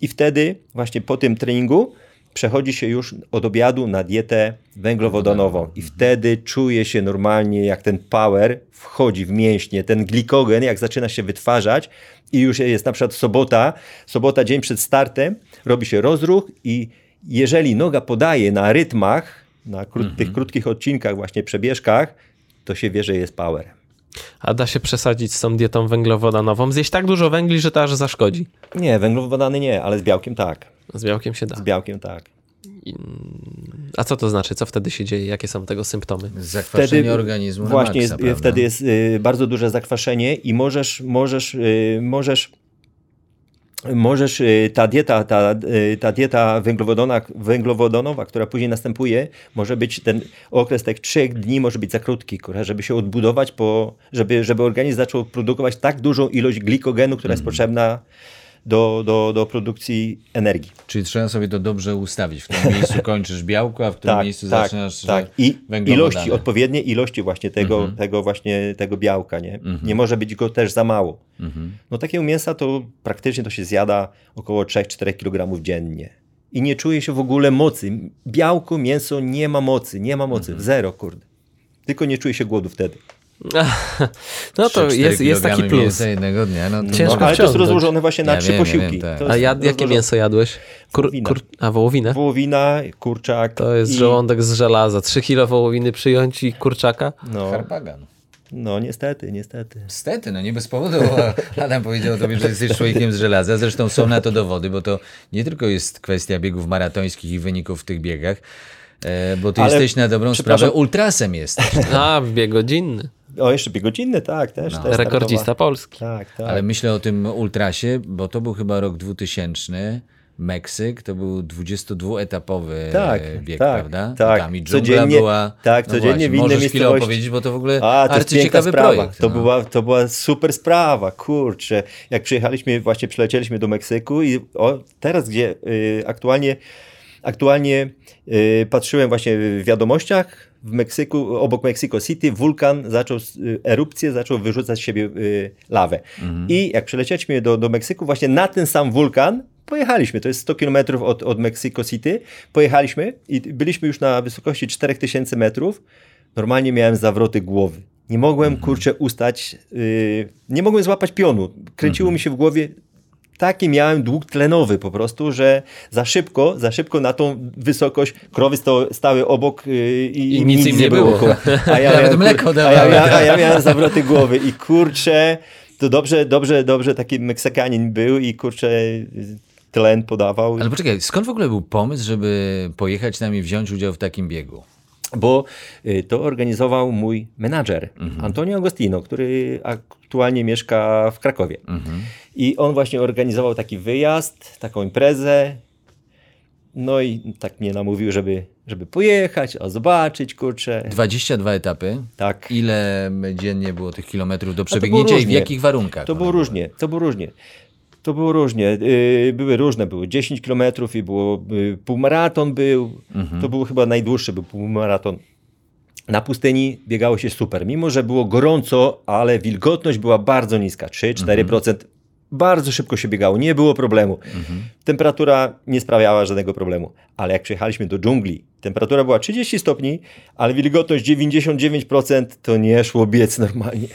i wtedy właśnie po tym treningu przechodzi się już od obiadu na dietę węglowodanową i wtedy czuje się normalnie, jak ten power wchodzi w mięśnie, ten glikogen, jak zaczyna się wytwarzać i już jest na przykład sobota, sobota dzień przed startem, robi się rozruch i jeżeli noga podaje na rytmach, na kró- tych krótkich odcinkach, właśnie przebieżkach, to się wie, że jest power. A da się przesadzić z tą dietą węglowodanową? Zjeść tak dużo węgli, że to aż zaszkodzi. Nie, węglowodany nie, ale z białkiem tak. Z białkiem się da. Z białkiem tak. A co to znaczy? Co wtedy się dzieje? Jakie są tego symptomy? Zakwaszenie organizmu na właśnie maksa, jest, wtedy jest y, bardzo duże zakwaszenie i możesz, możesz, y, możesz Możesz, y, ta dieta, ta, y, ta dieta węglowodona, węglowodanowa, która później następuje, może być ten okres tych trzech dni może być za krótki, kurwa, żeby się odbudować, po, żeby, żeby organizm zaczął produkować tak dużą ilość glikogenu, która jest potrzebna do, do, do produkcji energii. Czyli trzeba sobie to dobrze ustawić. W którym *laughs* miejscu kończysz białko, a w którym miejscu zaczynasz tak. I ilości, odpowiednie ilości właśnie tego, tego właśnie tego białka, nie? Nie może być go też za mało. No takiego mięsa to praktycznie to się zjada około 3-4 kg dziennie. I nie czuje się w ogóle mocy. Białko, mięso nie ma mocy, nie ma mocy, zero, kurde. Tylko nie czuje się głodu wtedy. *laughs* No to 3-4 jest, jest taki plus. jednego dnia. No, to- Ciężko No, ale to jest rozłożone właśnie na Ja trzy wiem, posiłki. wiem, tak. A ja, jakie rozłożone- mięso jadłeś? Kur, Wołowina. kur, a wołowinę? Wołowina, kurczak. To jest i- żołądek z żelaza. 3 kilo wołowiny przyjąć i kurczaka? No, Harpagan. no niestety, niestety. Niestety, no nie bez powodu. bo *laughs* Adam powiedział tobie, że jesteś człowiekiem z żelaza. Zresztą są na to dowody, bo to nie tylko jest kwestia biegów maratońskich i wyników w tych biegach, e, bo ty Ale, jesteś na dobrą sprawę ultrasem jesteś. *laughs* A, bieg godzinny. O, jeszcze biegodzinny, tak, też. też Rekordista startowa. Polski. Tak, tak. Ale myślę o tym ultrasie, bo to był chyba rok 2000. Meksyk to był 22-etapowy Tak, bieg, tak, prawda? tak. Tam i dżungla Codziennie- była. tak, no codziennie właśnie, w innej Możesz chwilę miejscowości. opowiedzieć, bo to w ogóle A, to jest piękna sprawa. projekt. To, no. była, to była super sprawa, kurczę. Jak przyjechaliśmy, właśnie przylecieliśmy do Meksyku i o, teraz, gdzie y, aktualnie, aktualnie y, patrzyłem właśnie w wiadomościach, w Meksyku, obok Mexico City, wulkan zaczął y, erupcję, zaczął wyrzucać z siebie y, lawę. I jak przylecieliśmy do, do Meksyku, właśnie na ten sam wulkan pojechaliśmy. To jest 100 km od, od Mexico City. Pojechaliśmy i byliśmy już na wysokości 4000 metrów. Normalnie miałem zawroty głowy. Nie mogłem, kurczę, ustać, yy, nie mogłem złapać pionu. Kręciło mi się w głowie. Taki miałem dług tlenowy po prostu, że za szybko, za szybko na tą wysokość krowy sto, stały obok yy, i, I nic im nie było. A ja, *laughs* miałem, mleko a, ja, a ja miałem zawroty głowy i kurczę, to dobrze, dobrze, dobrze taki Meksykanin był i kurczę tlen podawał. Ale poczekaj, skąd w ogóle był pomysł, żeby pojechać tam i wziąć udział w takim biegu? Bo y, to organizował mój menadżer, Mhm. Antonio Agostino, który aktualnie mieszka w Krakowie. Mhm. I on właśnie organizował taki wyjazd, taką imprezę. No i tak mnie namówił, żeby, żeby pojechać, a zobaczyć, kurczę. 22 etapy. Tak. Ile dziennie było tych kilometrów do przebiegnięcia i w jakich warunkach? To było różnie, to było różnie. To było różnie. y, Były różne. Było 10 km i było y, półmaraton był. To był chyba najdłuższy był półmaraton. Na pustyni biegało się super. Mimo, że było gorąco, ale wilgotność była bardzo niska. 3-4%. Bardzo szybko się biegało. Nie było problemu. Temperatura nie sprawiała żadnego problemu. Ale jak przyjechaliśmy do dżungli, temperatura była 30 stopni, ale wilgotność 99%, to nie szło biec normalnie.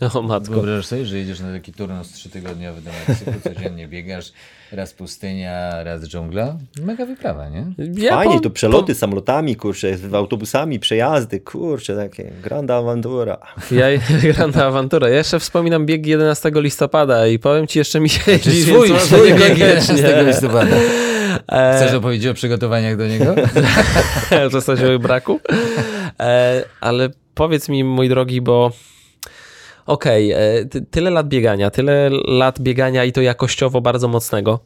*laughs* O matko. Wyobrażasz sobie, że jedziesz na taki turnus trzytygodniowy do Meksyku, codziennie *laughs* biegasz, raz pustynia, raz dżungla. Mega wyprawa, nie? Ja Fajnie, po- to przeloty samolotami, kurczę, autobusami, przejazdy, kurczę, takie granda awantura. Ja *laughs* granda awantura. Ja jeszcze wspominam bieg 11 listopada i powiem ci, jeszcze mi się Czy jeździ, swój, swój bieg niekoniecznie. 11 listopada. E, Chcesz opowiedzieć o przygotowaniach do niego? w zasadzie braku. E, ale powiedz mi, mój drogi, bo okej, e, ty, tyle lat biegania, tyle lat biegania i to jakościowo bardzo mocnego,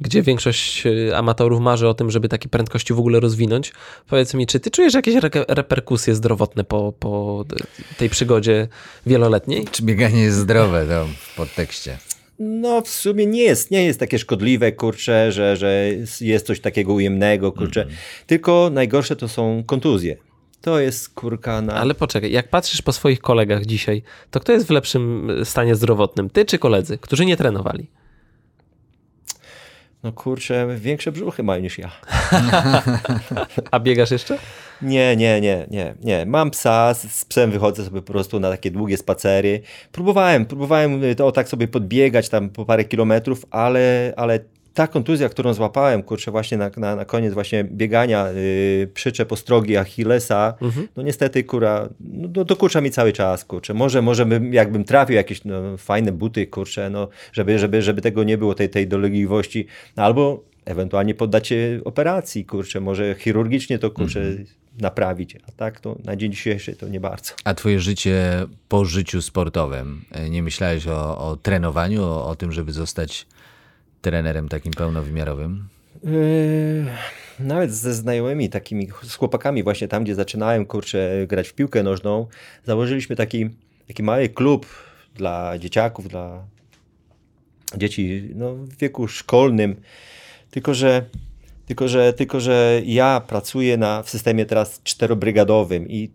gdzie większość e, amatorów marzy o tym, żeby takie prędkości w ogóle rozwinąć. Powiedz mi, czy ty czujesz jakieś re- reperkusje zdrowotne po, po tej przygodzie wieloletniej? Czy bieganie jest zdrowe to w podtekście? No w sumie nie jest, nie jest takie szkodliwe, kurczę, że, że jest coś takiego ujemnego, kurczę. Tylko najgorsze to są kontuzje. To jest kurka na... Ale poczekaj, jak patrzysz po swoich kolegach dzisiaj, to kto jest w lepszym stanie zdrowotnym? Ty czy koledzy, którzy nie trenowali? No kurczę, większe brzuchy mają niż ja. *laughs* A biegasz jeszcze? Nie, nie, nie, nie, nie. Mam psa, z, psem wychodzę sobie po prostu na takie długie spacery. Próbowałem, próbowałem y, to tak sobie podbiegać tam po parę kilometrów, ale, ale ta kontuzja, którą złapałem, kurczę, właśnie na, na, na koniec właśnie biegania, yy, przyczep ostrogi Achillesa, no niestety, kura, no, do- dokucza mi cały czas, kurczę. Może, może bym, jakbym trafił jakieś no, fajne buty, kurczę, no, żeby, żeby, żeby tego nie było, tej, tej dolegliwości, no, albo ewentualnie poddać się operacji, kurczę, może chirurgicznie to, kurczę, naprawić, a tak to na dzień dzisiejszy to nie bardzo. A twoje życie po życiu sportowym, nie myślałeś o, o trenowaniu, o, o tym, żeby zostać trenerem takim pełnowymiarowym? Yy, nawet ze znajomymi, takimi z chłopakami właśnie tam, gdzie zaczynałem, kurczę, grać w piłkę nożną, założyliśmy taki, taki mały klub dla dzieciaków, dla dzieci no, w wieku szkolnym, tylko że tylko że, tylko, że ja pracuję na, w systemie teraz czterobrygadowym i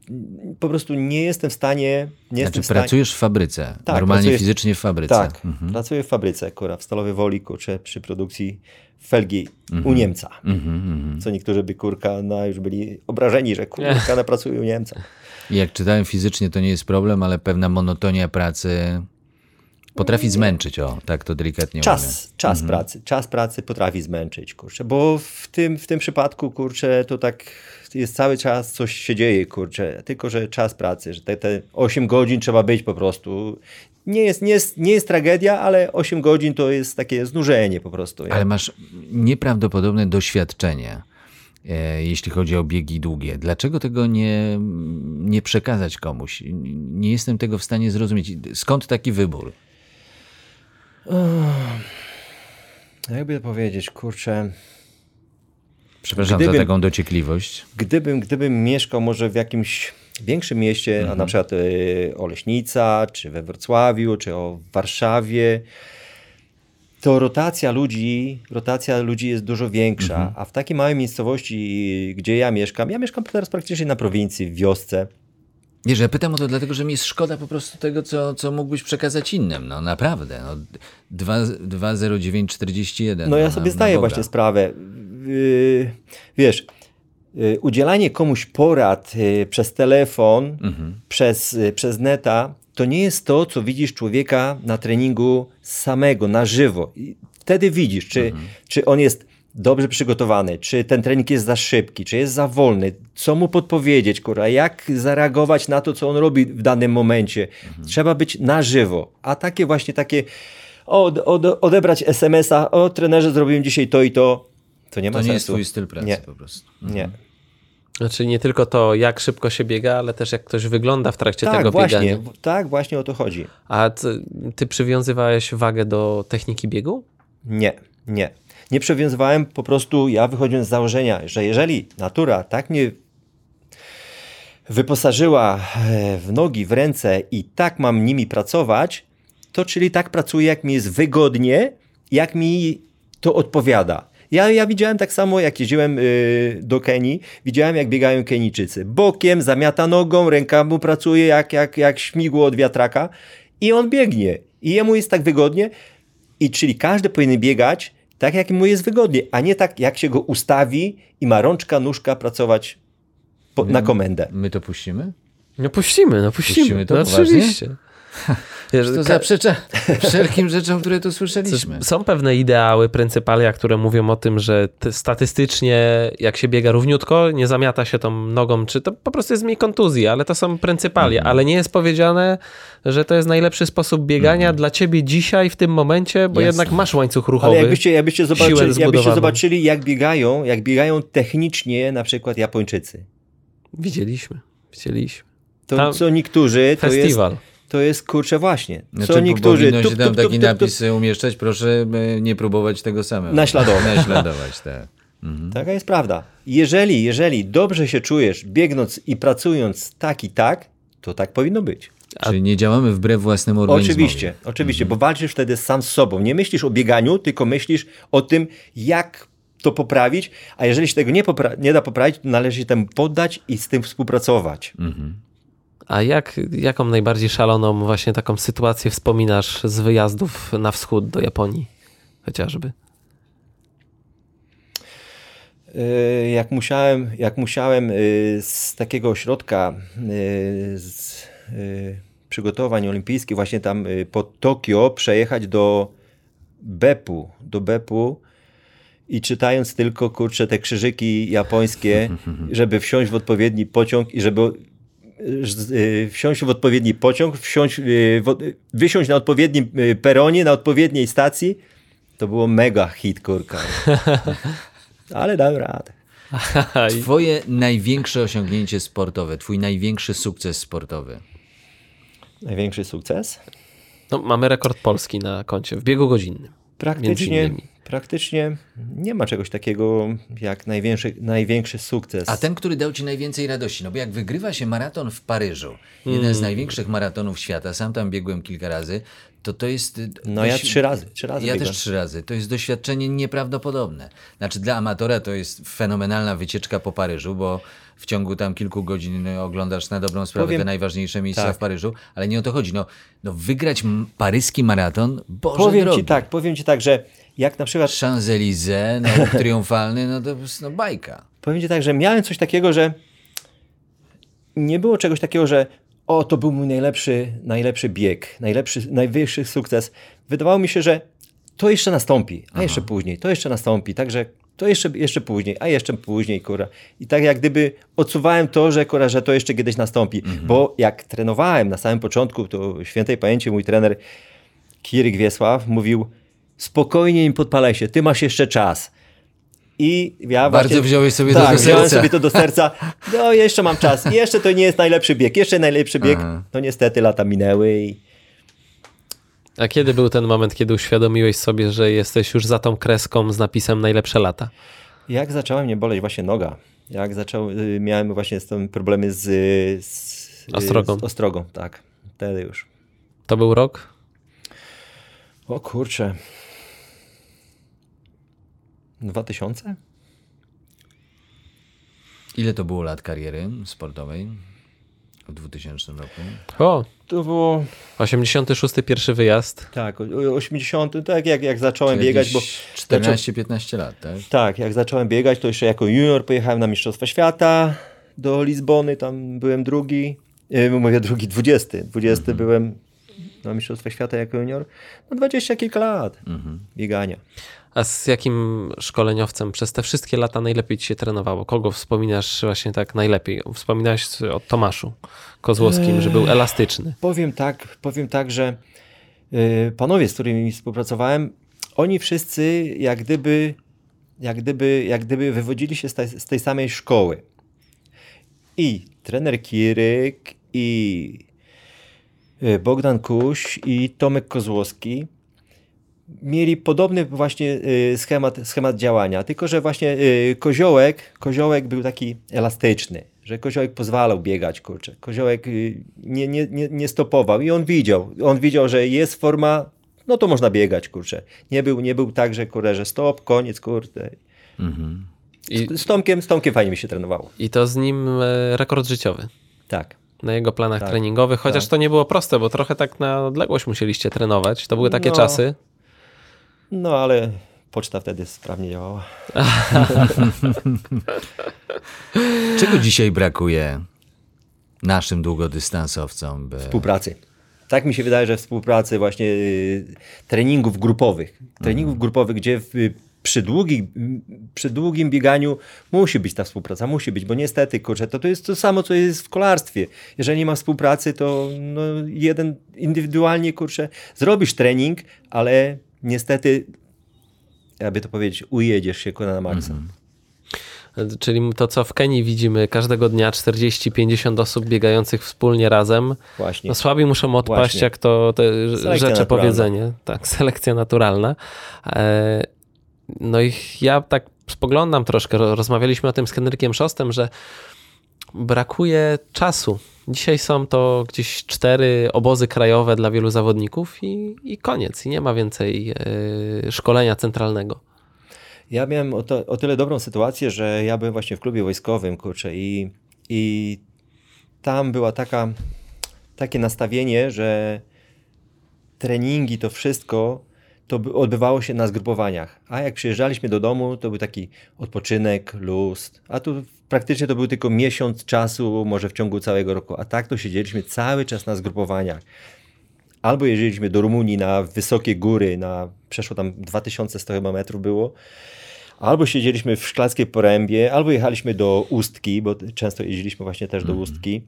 po prostu nie jestem w stanie... Nie jestem Znaczy stanie... pracujesz w fabryce, Tak, normalnie pracuję- fizycznie w fabryce. Tak, Mhm. pracuję w fabryce, kurwa, w Stalowej Woli, kurczę, przy produkcji felgi u Niemca. Mhm, mhm. Co niektórzy by kurka no, już byli obrażeni, że kurka na pracuje u Niemca. I jak czytałem fizycznie, to nie jest problem, ale pewna monotonia pracy potrafi zmęczyć, o, tak to delikatnie. Czas, czas pracy, czas pracy potrafi zmęczyć, kurczę, bo w tym, w tym przypadku, kurczę, to tak jest cały czas coś się dzieje, kurczę, tylko, że czas pracy, że te, te 8 godzin trzeba być po prostu. Nie jest, nie, jest, nie jest tragedia, ale 8 godzin to jest takie znużenie po prostu. Ale masz nieprawdopodobne doświadczenie, e, jeśli chodzi o biegi długie. Dlaczego tego nie, nie przekazać komuś? Nie jestem tego w stanie zrozumieć. Skąd taki wybór? Jakby powiedzieć, kurczę, Przepraszam Gdybym- za taką dociekliwość. Gdybym, gdybym mieszkał może w jakimś większym mieście, a na przykład y, Oleśnica, czy we Wrocławiu, czy o Warszawie, to rotacja ludzi, rotacja ludzi jest dużo większa, a w takiej małej miejscowości, gdzie ja mieszkam, ja mieszkam teraz praktycznie na prowincji, w wiosce, Nie, że ja pytam o to dlatego, że mi jest szkoda po prostu tego, co, co mógłbyś przekazać innym. No naprawdę. No, 20941. No ja na- sobie na zdaję Boga. właśnie sprawę. Yy, wiesz, yy, udzielanie komuś porad yy, przez telefon, przez, yy, przez neta, to nie jest to, co widzisz człowieka na treningu samego, na żywo. I wtedy widzisz, czy, czy on jest dobrze przygotowany, czy ten trening jest za szybki, czy jest za wolny, co mu podpowiedzieć, kurwa, jak zareagować na to, co on robi w danym momencie. Trzeba być na żywo. A takie właśnie takie od, od, odebrać SMS-a, o trenerze zrobiłem dzisiaj to i to, to nie ma To nie sensu. jest twój styl pracy Nie. po prostu. Nie. Znaczy nie tylko to, jak szybko się biega, ale też jak ktoś wygląda w trakcie Tak, tego właśnie, biegania. tak, właśnie o to chodzi. A ty, ty przywiązywałeś wagę do techniki biegu? Nie, nie. Nie przywiązywałem, po prostu ja wychodziłem z założenia, że jeżeli natura tak mnie wyposażyła e, w nogi, w ręce i tak mam nimi pracować, to czyli tak pracuję, jak mi jest wygodnie jak mi to odpowiada. Ja, ja widziałem tak samo, jak jeździłem y, do Kenii, widziałem jak biegają Kenijczycy. Bokiem, zamiata nogą, ręka mu pracuje jak, jak, jak śmigło od wiatraka i on biegnie. I jemu jest tak wygodnie. I czyli każdy powinien biegać tak, jak mu jest wygodnie, a nie tak, jak się go ustawi i ma rączka, nóżka pracować po, na komendę. My to puścimy? No puścimy, no puścimy. Puścimy to no, poważnie? oczywiście. *laughs* Wiesz, To zaprzecza *laughs* wszelkim rzeczom, które tu słyszeliśmy. Są pewne ideały, pryncypalia, które mówią o tym, że statystycznie jak się biega równiutko, nie zamiata się tą nogą, czy to po prostu jest mniej kontuzji, ale to są pryncypalia. Mhm. Ale nie jest powiedziane, że to jest najlepszy sposób biegania dla ciebie dzisiaj, w tym momencie, bo Jasne. jednak masz łańcuch ruchowy. Ale jakbyście, jakbyście, zobaczyli, jakbyście zobaczyli, jak biegają, jak biegają technicznie na przykład Japończycy. Widzieliśmy, widzieliśmy. To Tam co niektórzy, to jest, Festiwal. To jest kurczę właśnie. Co Znaczy, niektórzy powinno się tam tup, tup, taki tup, napis umieszczać, proszę e, nie próbować tego samego. Naśladować. *laughs* *laughs* Naśladować, tak. Taka jest prawda. Jeżeli, jeżeli dobrze się czujesz, biegnąc i pracując tak i tak, to tak powinno być. Czyli nie działamy wbrew własnemu organizmowi. Oczywiście, oczywiście, bo walczysz wtedy sam z sobą. Nie myślisz o bieganiu, tylko myślisz o tym, jak to poprawić, a jeżeli się tego nie, popra- nie da poprawić, to należy się temu poddać i z tym współpracować. A jak, jaką najbardziej szaloną właśnie taką sytuację wspominasz z wyjazdów na wschód do Japonii chociażby? Y, Jak musiałem, jak musiałem y, z takiego ośrodka y, z przygotowań olimpijskich właśnie tam pod Tokio przejechać do Bepu, do Bepu i czytając tylko kurczę te krzyżyki japońskie, *laughs* żeby wsiąść w odpowiedni pociąg i żeby wsiąść w odpowiedni pociąg, wsiąść, w, wysiąść na odpowiednim y, peronie, na odpowiedniej stacji, to było mega hit, kurka. *laughs* Ale dałem radę. *laughs* Twoje największe osiągnięcie sportowe, twój największy sukces sportowy. Największy sukces? No, mamy rekord polski na koncie w biegu godzinnym. Między Praktycznie, innymi. Praktycznie nie ma czegoś takiego jak największy, największy sukces. A ten, który dał ci najwięcej radości, no bo jak wygrywa się maraton w Paryżu, jeden Mm. z największych maratonów świata, sam tam biegłem kilka razy, to to jest... y, No ja dość- trzy razy, trzy razy Ja biegłem. też trzy razy. To jest doświadczenie nieprawdopodobne. Znaczy dla amatora to jest fenomenalna wycieczka po Paryżu, bo w ciągu tam kilku godzin y, oglądasz na dobrą sprawę Powiem- te najważniejsze miejsca tak. w Paryżu, ale nie o to chodzi. No, no wygrać paryski maraton, Boże powiem drogi. ci tak, powiem ci tak, że jak na przykład Champs-Élysées, no, *laughs* triumfalny, no to jest no, bajka. powiem ci tak, że miałem coś takiego, że nie było czegoś takiego, że o, to był mój najlepszy, najlepszy bieg, najlepszy, najwyższy sukces. Wydawało mi się, że to jeszcze nastąpi, a jeszcze później, to jeszcze nastąpi, także to jeszcze, jeszcze później, a jeszcze później, kurwa. I tak jak gdyby odsuwałem to, że, kurwa, że to jeszcze kiedyś nastąpi, bo jak trenowałem na samym początku, to świętej pamięci mój trener Kiryk Wiesław mówił, spokojnie nie podpalaj się, ty masz jeszcze czas. I ja Bardzo właśnie, wziąłeś sobie to tak, do wziąłem serca. sobie to do serca. No jeszcze mam czas. Jeszcze to nie jest najlepszy bieg. Jeszcze najlepszy bieg. Aha. No niestety lata minęły i A kiedy był ten moment, kiedy uświadomiłeś sobie, że jesteś już za tą kreską z napisem najlepsze lata? jak zaczęła mnie boleć właśnie noga. Jak zaczął, y, miałem właśnie z tym problemy z, z Ostrogą. Z ostrogą, tak. Wtedy już. To był rok? O kurczę. 2000? Ile to było lat kariery sportowej w 2000 roku? O, To było 86 pierwszy wyjazd. tak, o- o 80, tak jak, jak zacząłem biegać, bo 14-15 lat, tak? Tak, jak zacząłem biegać, to jeszcze jako junior pojechałem na Mistrzostwa Świata do Lizbony, tam byłem drugi, e, mówię drugi, dwudziesty, dwudziesty byłem na Mistrzostwach Świata jako junior, no dwadzieścia kilka lat biegania. A z jakim szkoleniowcem przez te wszystkie lata najlepiej ci się trenowało? Kogo wspominasz właśnie tak najlepiej? Wspominałeś o Tomaszu Kozłowskim, że był elastyczny. Powiem tak, powiem tak, że y, panowie, z którymi współpracowałem, oni wszyscy jak gdyby, jak gdyby, jak gdyby wywodzili się z tej, z tej samej szkoły. I trener Kiryk, i y, Bogdan Kuś, i Tomek Kozłowski mieli podobny właśnie y, schemat, schemat działania, tylko że właśnie y, koziołek, koziołek był taki elastyczny, że koziołek pozwalał biegać, kurczę. Koziołek y, nie, nie, nie, nie stopował i on widział, on widział, że jest forma, no to można biegać, kurczę. Nie był, nie był tak, że kurczę, że stop, koniec, kurde. I, Z Tomkiem, z Tomkiem fajnie mi się trenowało. I to z nim e, rekord życiowy Tak. na jego planach Tak, treningowych, chociaż tak. to nie było proste, bo trochę tak na odległość musieliście trenować. To były takie No. czasy. No ale poczta wtedy sprawnie działała. *laughs* Czego dzisiaj brakuje naszym długodystansowcom? By... Współpracy. Tak mi się wydaje, że współpracy właśnie y, treningów grupowych. Treningów grupowych, gdzie w, przy, długich, przy długim bieganiu musi być ta współpraca, musi być, bo niestety, kurczę, to, to jest to samo, co jest w kolarstwie. Jeżeli nie ma współpracy, to no, jeden indywidualnie, kurczę, zrobisz trening, ale niestety, jakby to powiedzieć, ujedziesz się na maksa. Czyli to, co w Kenii widzimy każdego dnia 40-50 osób biegających wspólnie razem. Właśnie. No słabi muszą odpaść, Właśnie. jak to te Selekcja rzeczy naturalna. powiedzenie. Tak, *laughs* selekcja naturalna. E, No i ja tak spoglądam troszkę, ro- rozmawialiśmy o tym z Henrykiem Szostem, że brakuje czasu. Dzisiaj są to gdzieś cztery obozy krajowe dla wielu zawodników i, i koniec. I nie ma więcej e, szkolenia centralnego. Ja miałem o, to, o tyle dobrą sytuację, że ja byłem właśnie w klubie wojskowym, kurczę, i, i tam była taka, takie nastawienie, że treningi, to wszystko, to by- odbywało się na zgrupowaniach. A jak przyjeżdżaliśmy do domu, to był taki odpoczynek, luz. A tu praktycznie to był tylko miesiąc czasu, może w ciągu całego roku. A tak to siedzieliśmy cały czas na zgrupowaniach. Albo jeździliśmy do Rumunii na wysokie góry, na przeszło tam 2100 chyba metrów było, albo siedzieliśmy w Szklarskiej Porębie, albo jechaliśmy do Ustki, bo często jeździliśmy właśnie też do Ustki.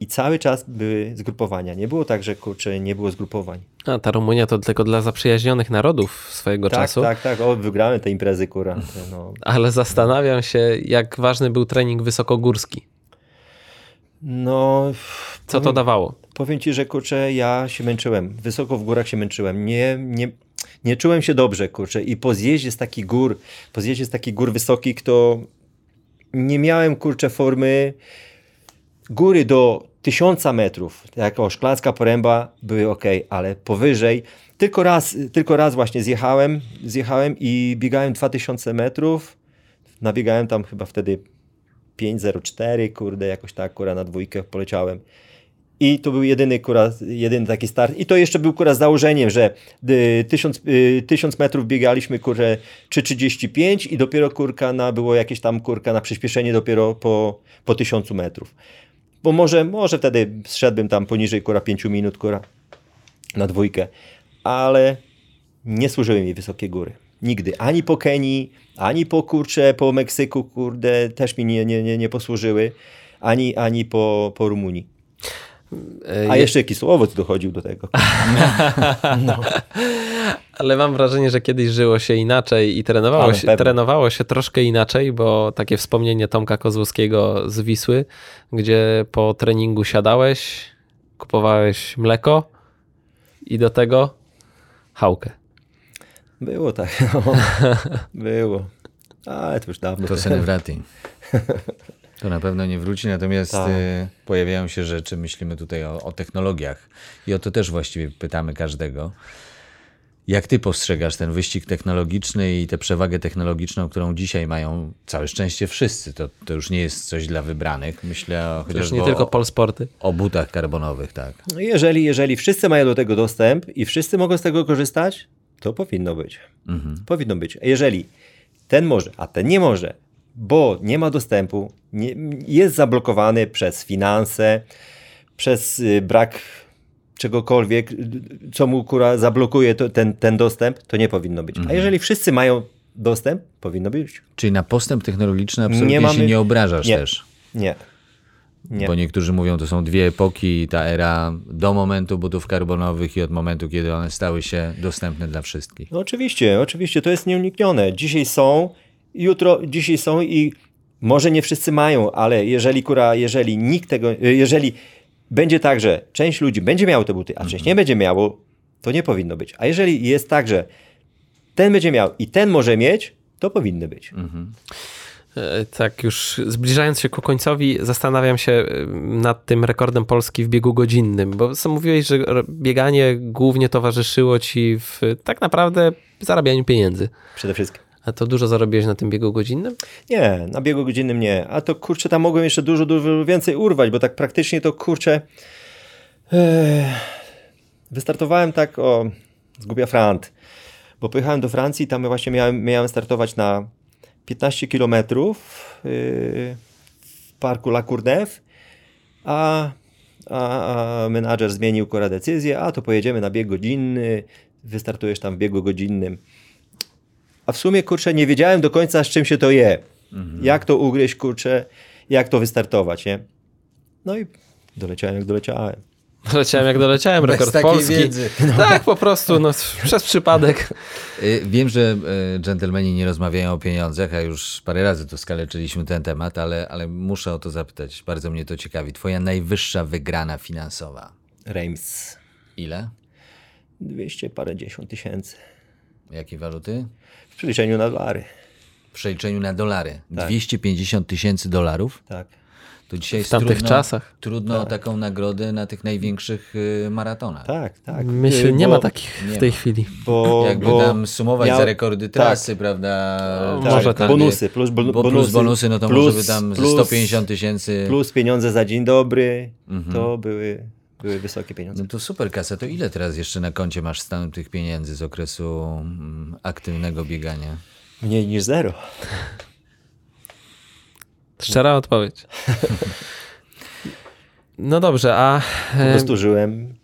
I cały czas były zgrupowania. Nie było tak, że kurczę, nie było zgrupowań. A ta Rumunia to tylko dla zaprzyjaźnionych narodów swojego Tak, czasu. tak, tak. O, wygrałem te imprezy, kura. No, *laughs* Ale zastanawiam się, jak ważny był trening wysokogórski. no Co to dawało? powiem ci, że kurczę, ja się męczyłem. Wysoko w górach się męczyłem. Nie, nie, nie czułem się dobrze, kurczę. I po zjeździe z takich gór, po zjeździe z takich gór wysokich, to nie miałem, kurczę, formy. Góry do 1000 metrów, jako szklarska poręba, były ok, ale powyżej. Tylko raz, tylko raz właśnie zjechałem, zjechałem i biegałem 2000 metrów. Nabiegałem tam chyba wtedy 5.04, kurde, jakoś tak, kura na dwójkę poleciałem. I to był jedyny, kura, jedyny taki start. I to jeszcze był kura z założeniem, że y, 1000, y, 1000 metrów biegaliśmy kurę 3,35 i dopiero kurka na, było jakieś tam kurka na przyspieszenie dopiero po, po 1000 metrów. Bo może, może wtedy zszedłbym tam poniżej kura 5 minut kura na dwójkę, ale nie służyły mi wysokie góry. Nigdy. Ani po Kenii, ani po kurcze, po Meksyku, kurde, też mi nie, nie, nie, nie posłużyły, ani, ani po, po Rumunii. A jeszcze Kisłowoc dochodził do tego. *laughs* Ale mam wrażenie, że kiedyś żyło się inaczej i trenowało, Ale się, pewnie. trenowało się troszkę inaczej, bo takie wspomnienie Tomka Kozłowskiego z Wisły, gdzie po treningu siadałeś, kupowałeś mleko i do tego chałkę. Było tak. No. *laughs* Było. Ale to już dawno. To Senewrati. *laughs* To na pewno nie wróci, natomiast Tak. y, pojawiają się rzeczy, myślimy tutaj o, o technologiach i o to też właściwie pytamy każdego. Jak ty postrzegasz ten wyścig technologiczny i tę przewagę technologiczną, którą dzisiaj mają całe szczęście wszyscy? To, to już nie jest coś dla wybranych. Myślę o, chociażby nie tylko polsporty. o butach karbonowych, tak. No jeżeli, jeżeli wszyscy mają do tego dostęp i wszyscy mogą z tego korzystać, to powinno być. Powinno być. Jeżeli ten może, a ten nie może, bo nie ma dostępu, nie, jest zablokowany przez finanse, przez y, brak czegokolwiek, co mu kura zablokuje to, ten, ten dostęp, to nie powinno być. A jeżeli wszyscy mają dostęp, powinno być. Czyli na postęp technologiczny absolutnie Nie się mamy- nie obrażasz Nie. też. Nie. Nie. Bo niektórzy mówią, to są dwie epoki, ta era do momentu butów karbonowych i od momentu, kiedy one stały się dostępne dla wszystkich. No oczywiście, oczywiście, to jest nieuniknione. Dzisiaj są, jutro, dzisiaj są i może nie wszyscy mają, ale jeżeli kura, jeżeli nikt tego, jeżeli będzie tak, że część ludzi będzie miało te buty, a część nie będzie miało, to nie powinno być. A jeżeli jest tak, że ten będzie miał i ten może mieć, to powinny być. E, Tak, już zbliżając się ku końcowi, zastanawiam się e, nad tym rekordem Polski w biegu godzinnym, bo sam mówiłeś, że bieganie głównie towarzyszyło ci w tak naprawdę zarabianiu pieniędzy. Przede wszystkim. A to dużo zarobiłeś na tym biegu godzinnym? Nie, na biegu godzinnym nie. A to kurczę, tam mogłem jeszcze dużo, dużo więcej urwać, bo tak praktycznie to kurczę. e, wystartowałem tak o z Głupia Frant, bo pojechałem do Francji, tam właśnie miałem, miałem startować na 15 kilometrów yy, w parku La Courneuve, a, a, a menadżer zmienił kora decyzję, a to pojedziemy na bieg godzinny, wystartujesz tam w biegu godzinnym. A w sumie, kurczę, nie wiedziałem do końca, z czym się to je. Jak to ugryźć, kurczę, jak to wystartować, nie? No i doleciałem, jak doleciałem. Doleciałem jak doleciałem, Bez rekord Polski. wiedzy. *laughs* Tak, po prostu, no, przez przypadek. Y, Wiem, że y, dżentelmeni nie rozmawiają o pieniądzach, a już parę razy tu skaleczyliśmy ten temat, ale, ale muszę o to zapytać. Bardzo mnie to ciekawi. Twoja najwyższa wygrana finansowa. Reims. Ile? 200 parędziesiąt tysięcy. Jakie waluty? W przeliczeniu na dolary. W przeliczeniu na dolary. Tak. 250 tysięcy dolarów? Tak. To dzisiaj jest tamtych trudno, czasach. Trudno o taką nagrodę na tych największych y, maratonach. Tak, tak. Myślę, Y, nie bo- ma takich nie w tej ma. chwili. Bo, Jakby bo tam sumować miał- za rekordy trasy, prawda? Tak, może tak. Bonusy, plus bo plus bonusy, bonusy, no to plus- może by tam ze plus- 150 tysięcy. Plus pieniądze za dzień dobry, Mhm. to były, były wysokie pieniądze. No to super kasa. To ile teraz jeszcze na koncie masz stanu tych pieniędzy z okresu mm, aktywnego biegania? Mniej niż zero. Szczera odpowiedź. *laughs* No dobrze, a Po prostu żyłem.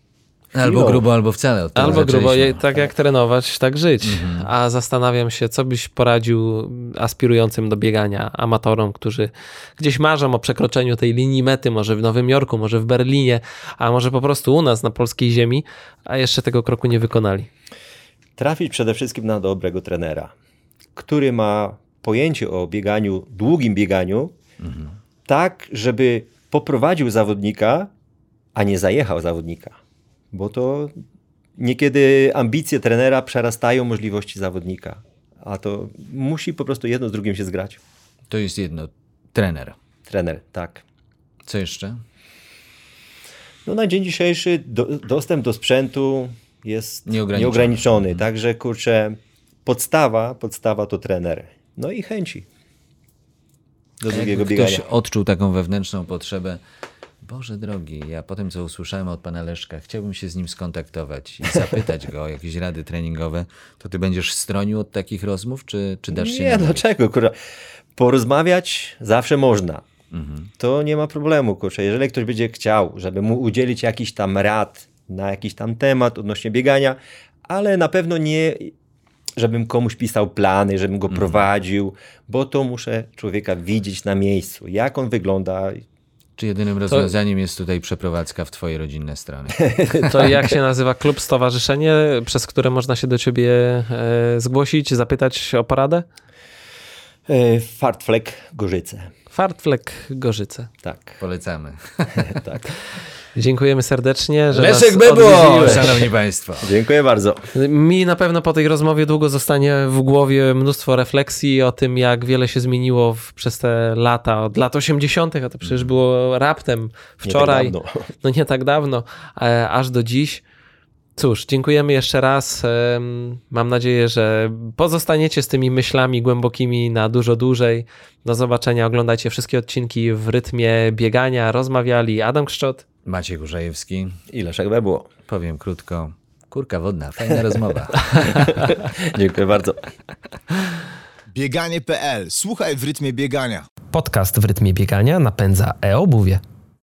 Albo chwilą. grubo, albo wcale. Od tego albo grubo, tak jak trenować, tak żyć. A zastanawiam się, co byś poradził aspirującym do biegania, amatorom, którzy gdzieś marzą o przekroczeniu tej linii mety, może w Nowym Jorku, może w Berlinie, a może po prostu u nas na polskiej ziemi, a jeszcze tego kroku nie wykonali. Trafić przede wszystkim na dobrego trenera, który ma pojęcie o bieganiu, długim bieganiu, tak, żeby poprowadził zawodnika, a nie zajechał zawodnika. Bo to niekiedy ambicje trenera przerastają możliwości zawodnika. A to musi po prostu jedno z drugim się zgrać. To jest jedno. Trener. Trener, tak. Co jeszcze? No na dzień dzisiejszy do, dostęp do sprzętu jest Nieograniczony. nieograniczony. Także kurczę, podstawa, podstawa to trener. No i chęci do długiego Jakby biegania. ktoś odczuł taką wewnętrzną potrzebę. Boże drogi, ja po tym, co usłyszałem od pana Leszka, chciałbym się z nim skontaktować i zapytać go o jakieś rady treningowe. To ty będziesz stronił od takich rozmów, czy, czy dasz się Nie, dlaczego? Kurwa? Porozmawiać zawsze można. Mhm. To nie ma problemu, kurczę. Jeżeli ktoś będzie chciał, żeby mu udzielić jakiś tam rad na jakiś tam temat odnośnie biegania, ale na pewno nie, żebym komuś pisał plany, żebym Mhm. go prowadził, bo to muszę człowieka widzieć na miejscu, jak on wygląda. Czy jedynym rozwiązaniem jest tutaj przeprowadzka w twoje rodzinne strony? *laughs* To jak się nazywa klub, stowarzyszenie, przez które można się do ciebie e, zgłosić, zapytać o poradę? E, Fartflek Gorzyce. Fartflek Gorzyce. Tak, Polecamy. *laughs* tak. Dziękujemy serdecznie, że Leszek Bebo, szanowni państwo. Dziękuję bardzo. Mi na pewno po tej rozmowie długo zostanie w głowie mnóstwo refleksji o tym, jak wiele się zmieniło w, przez te lata, od lat 80., a to przecież było raptem wczoraj, Nie tak dawno. no nie tak dawno, e, aż do dziś. Cóż, dziękujemy jeszcze raz. Mam nadzieję, że pozostaniecie z tymi myślami głębokimi na dużo dłużej. Do zobaczenia. Oglądajcie wszystkie odcinki w rytmie biegania. Rozmawiali Adam Kszczot. Maciek Urzajewski, I Leszek było. powiem krótko. Kurka wodna, fajna *laughs* rozmowa. Dziękuję bardzo. Bieganie.pl. Słuchaj w rytmie biegania. Podcast w rytmie biegania napędza e-obuwie.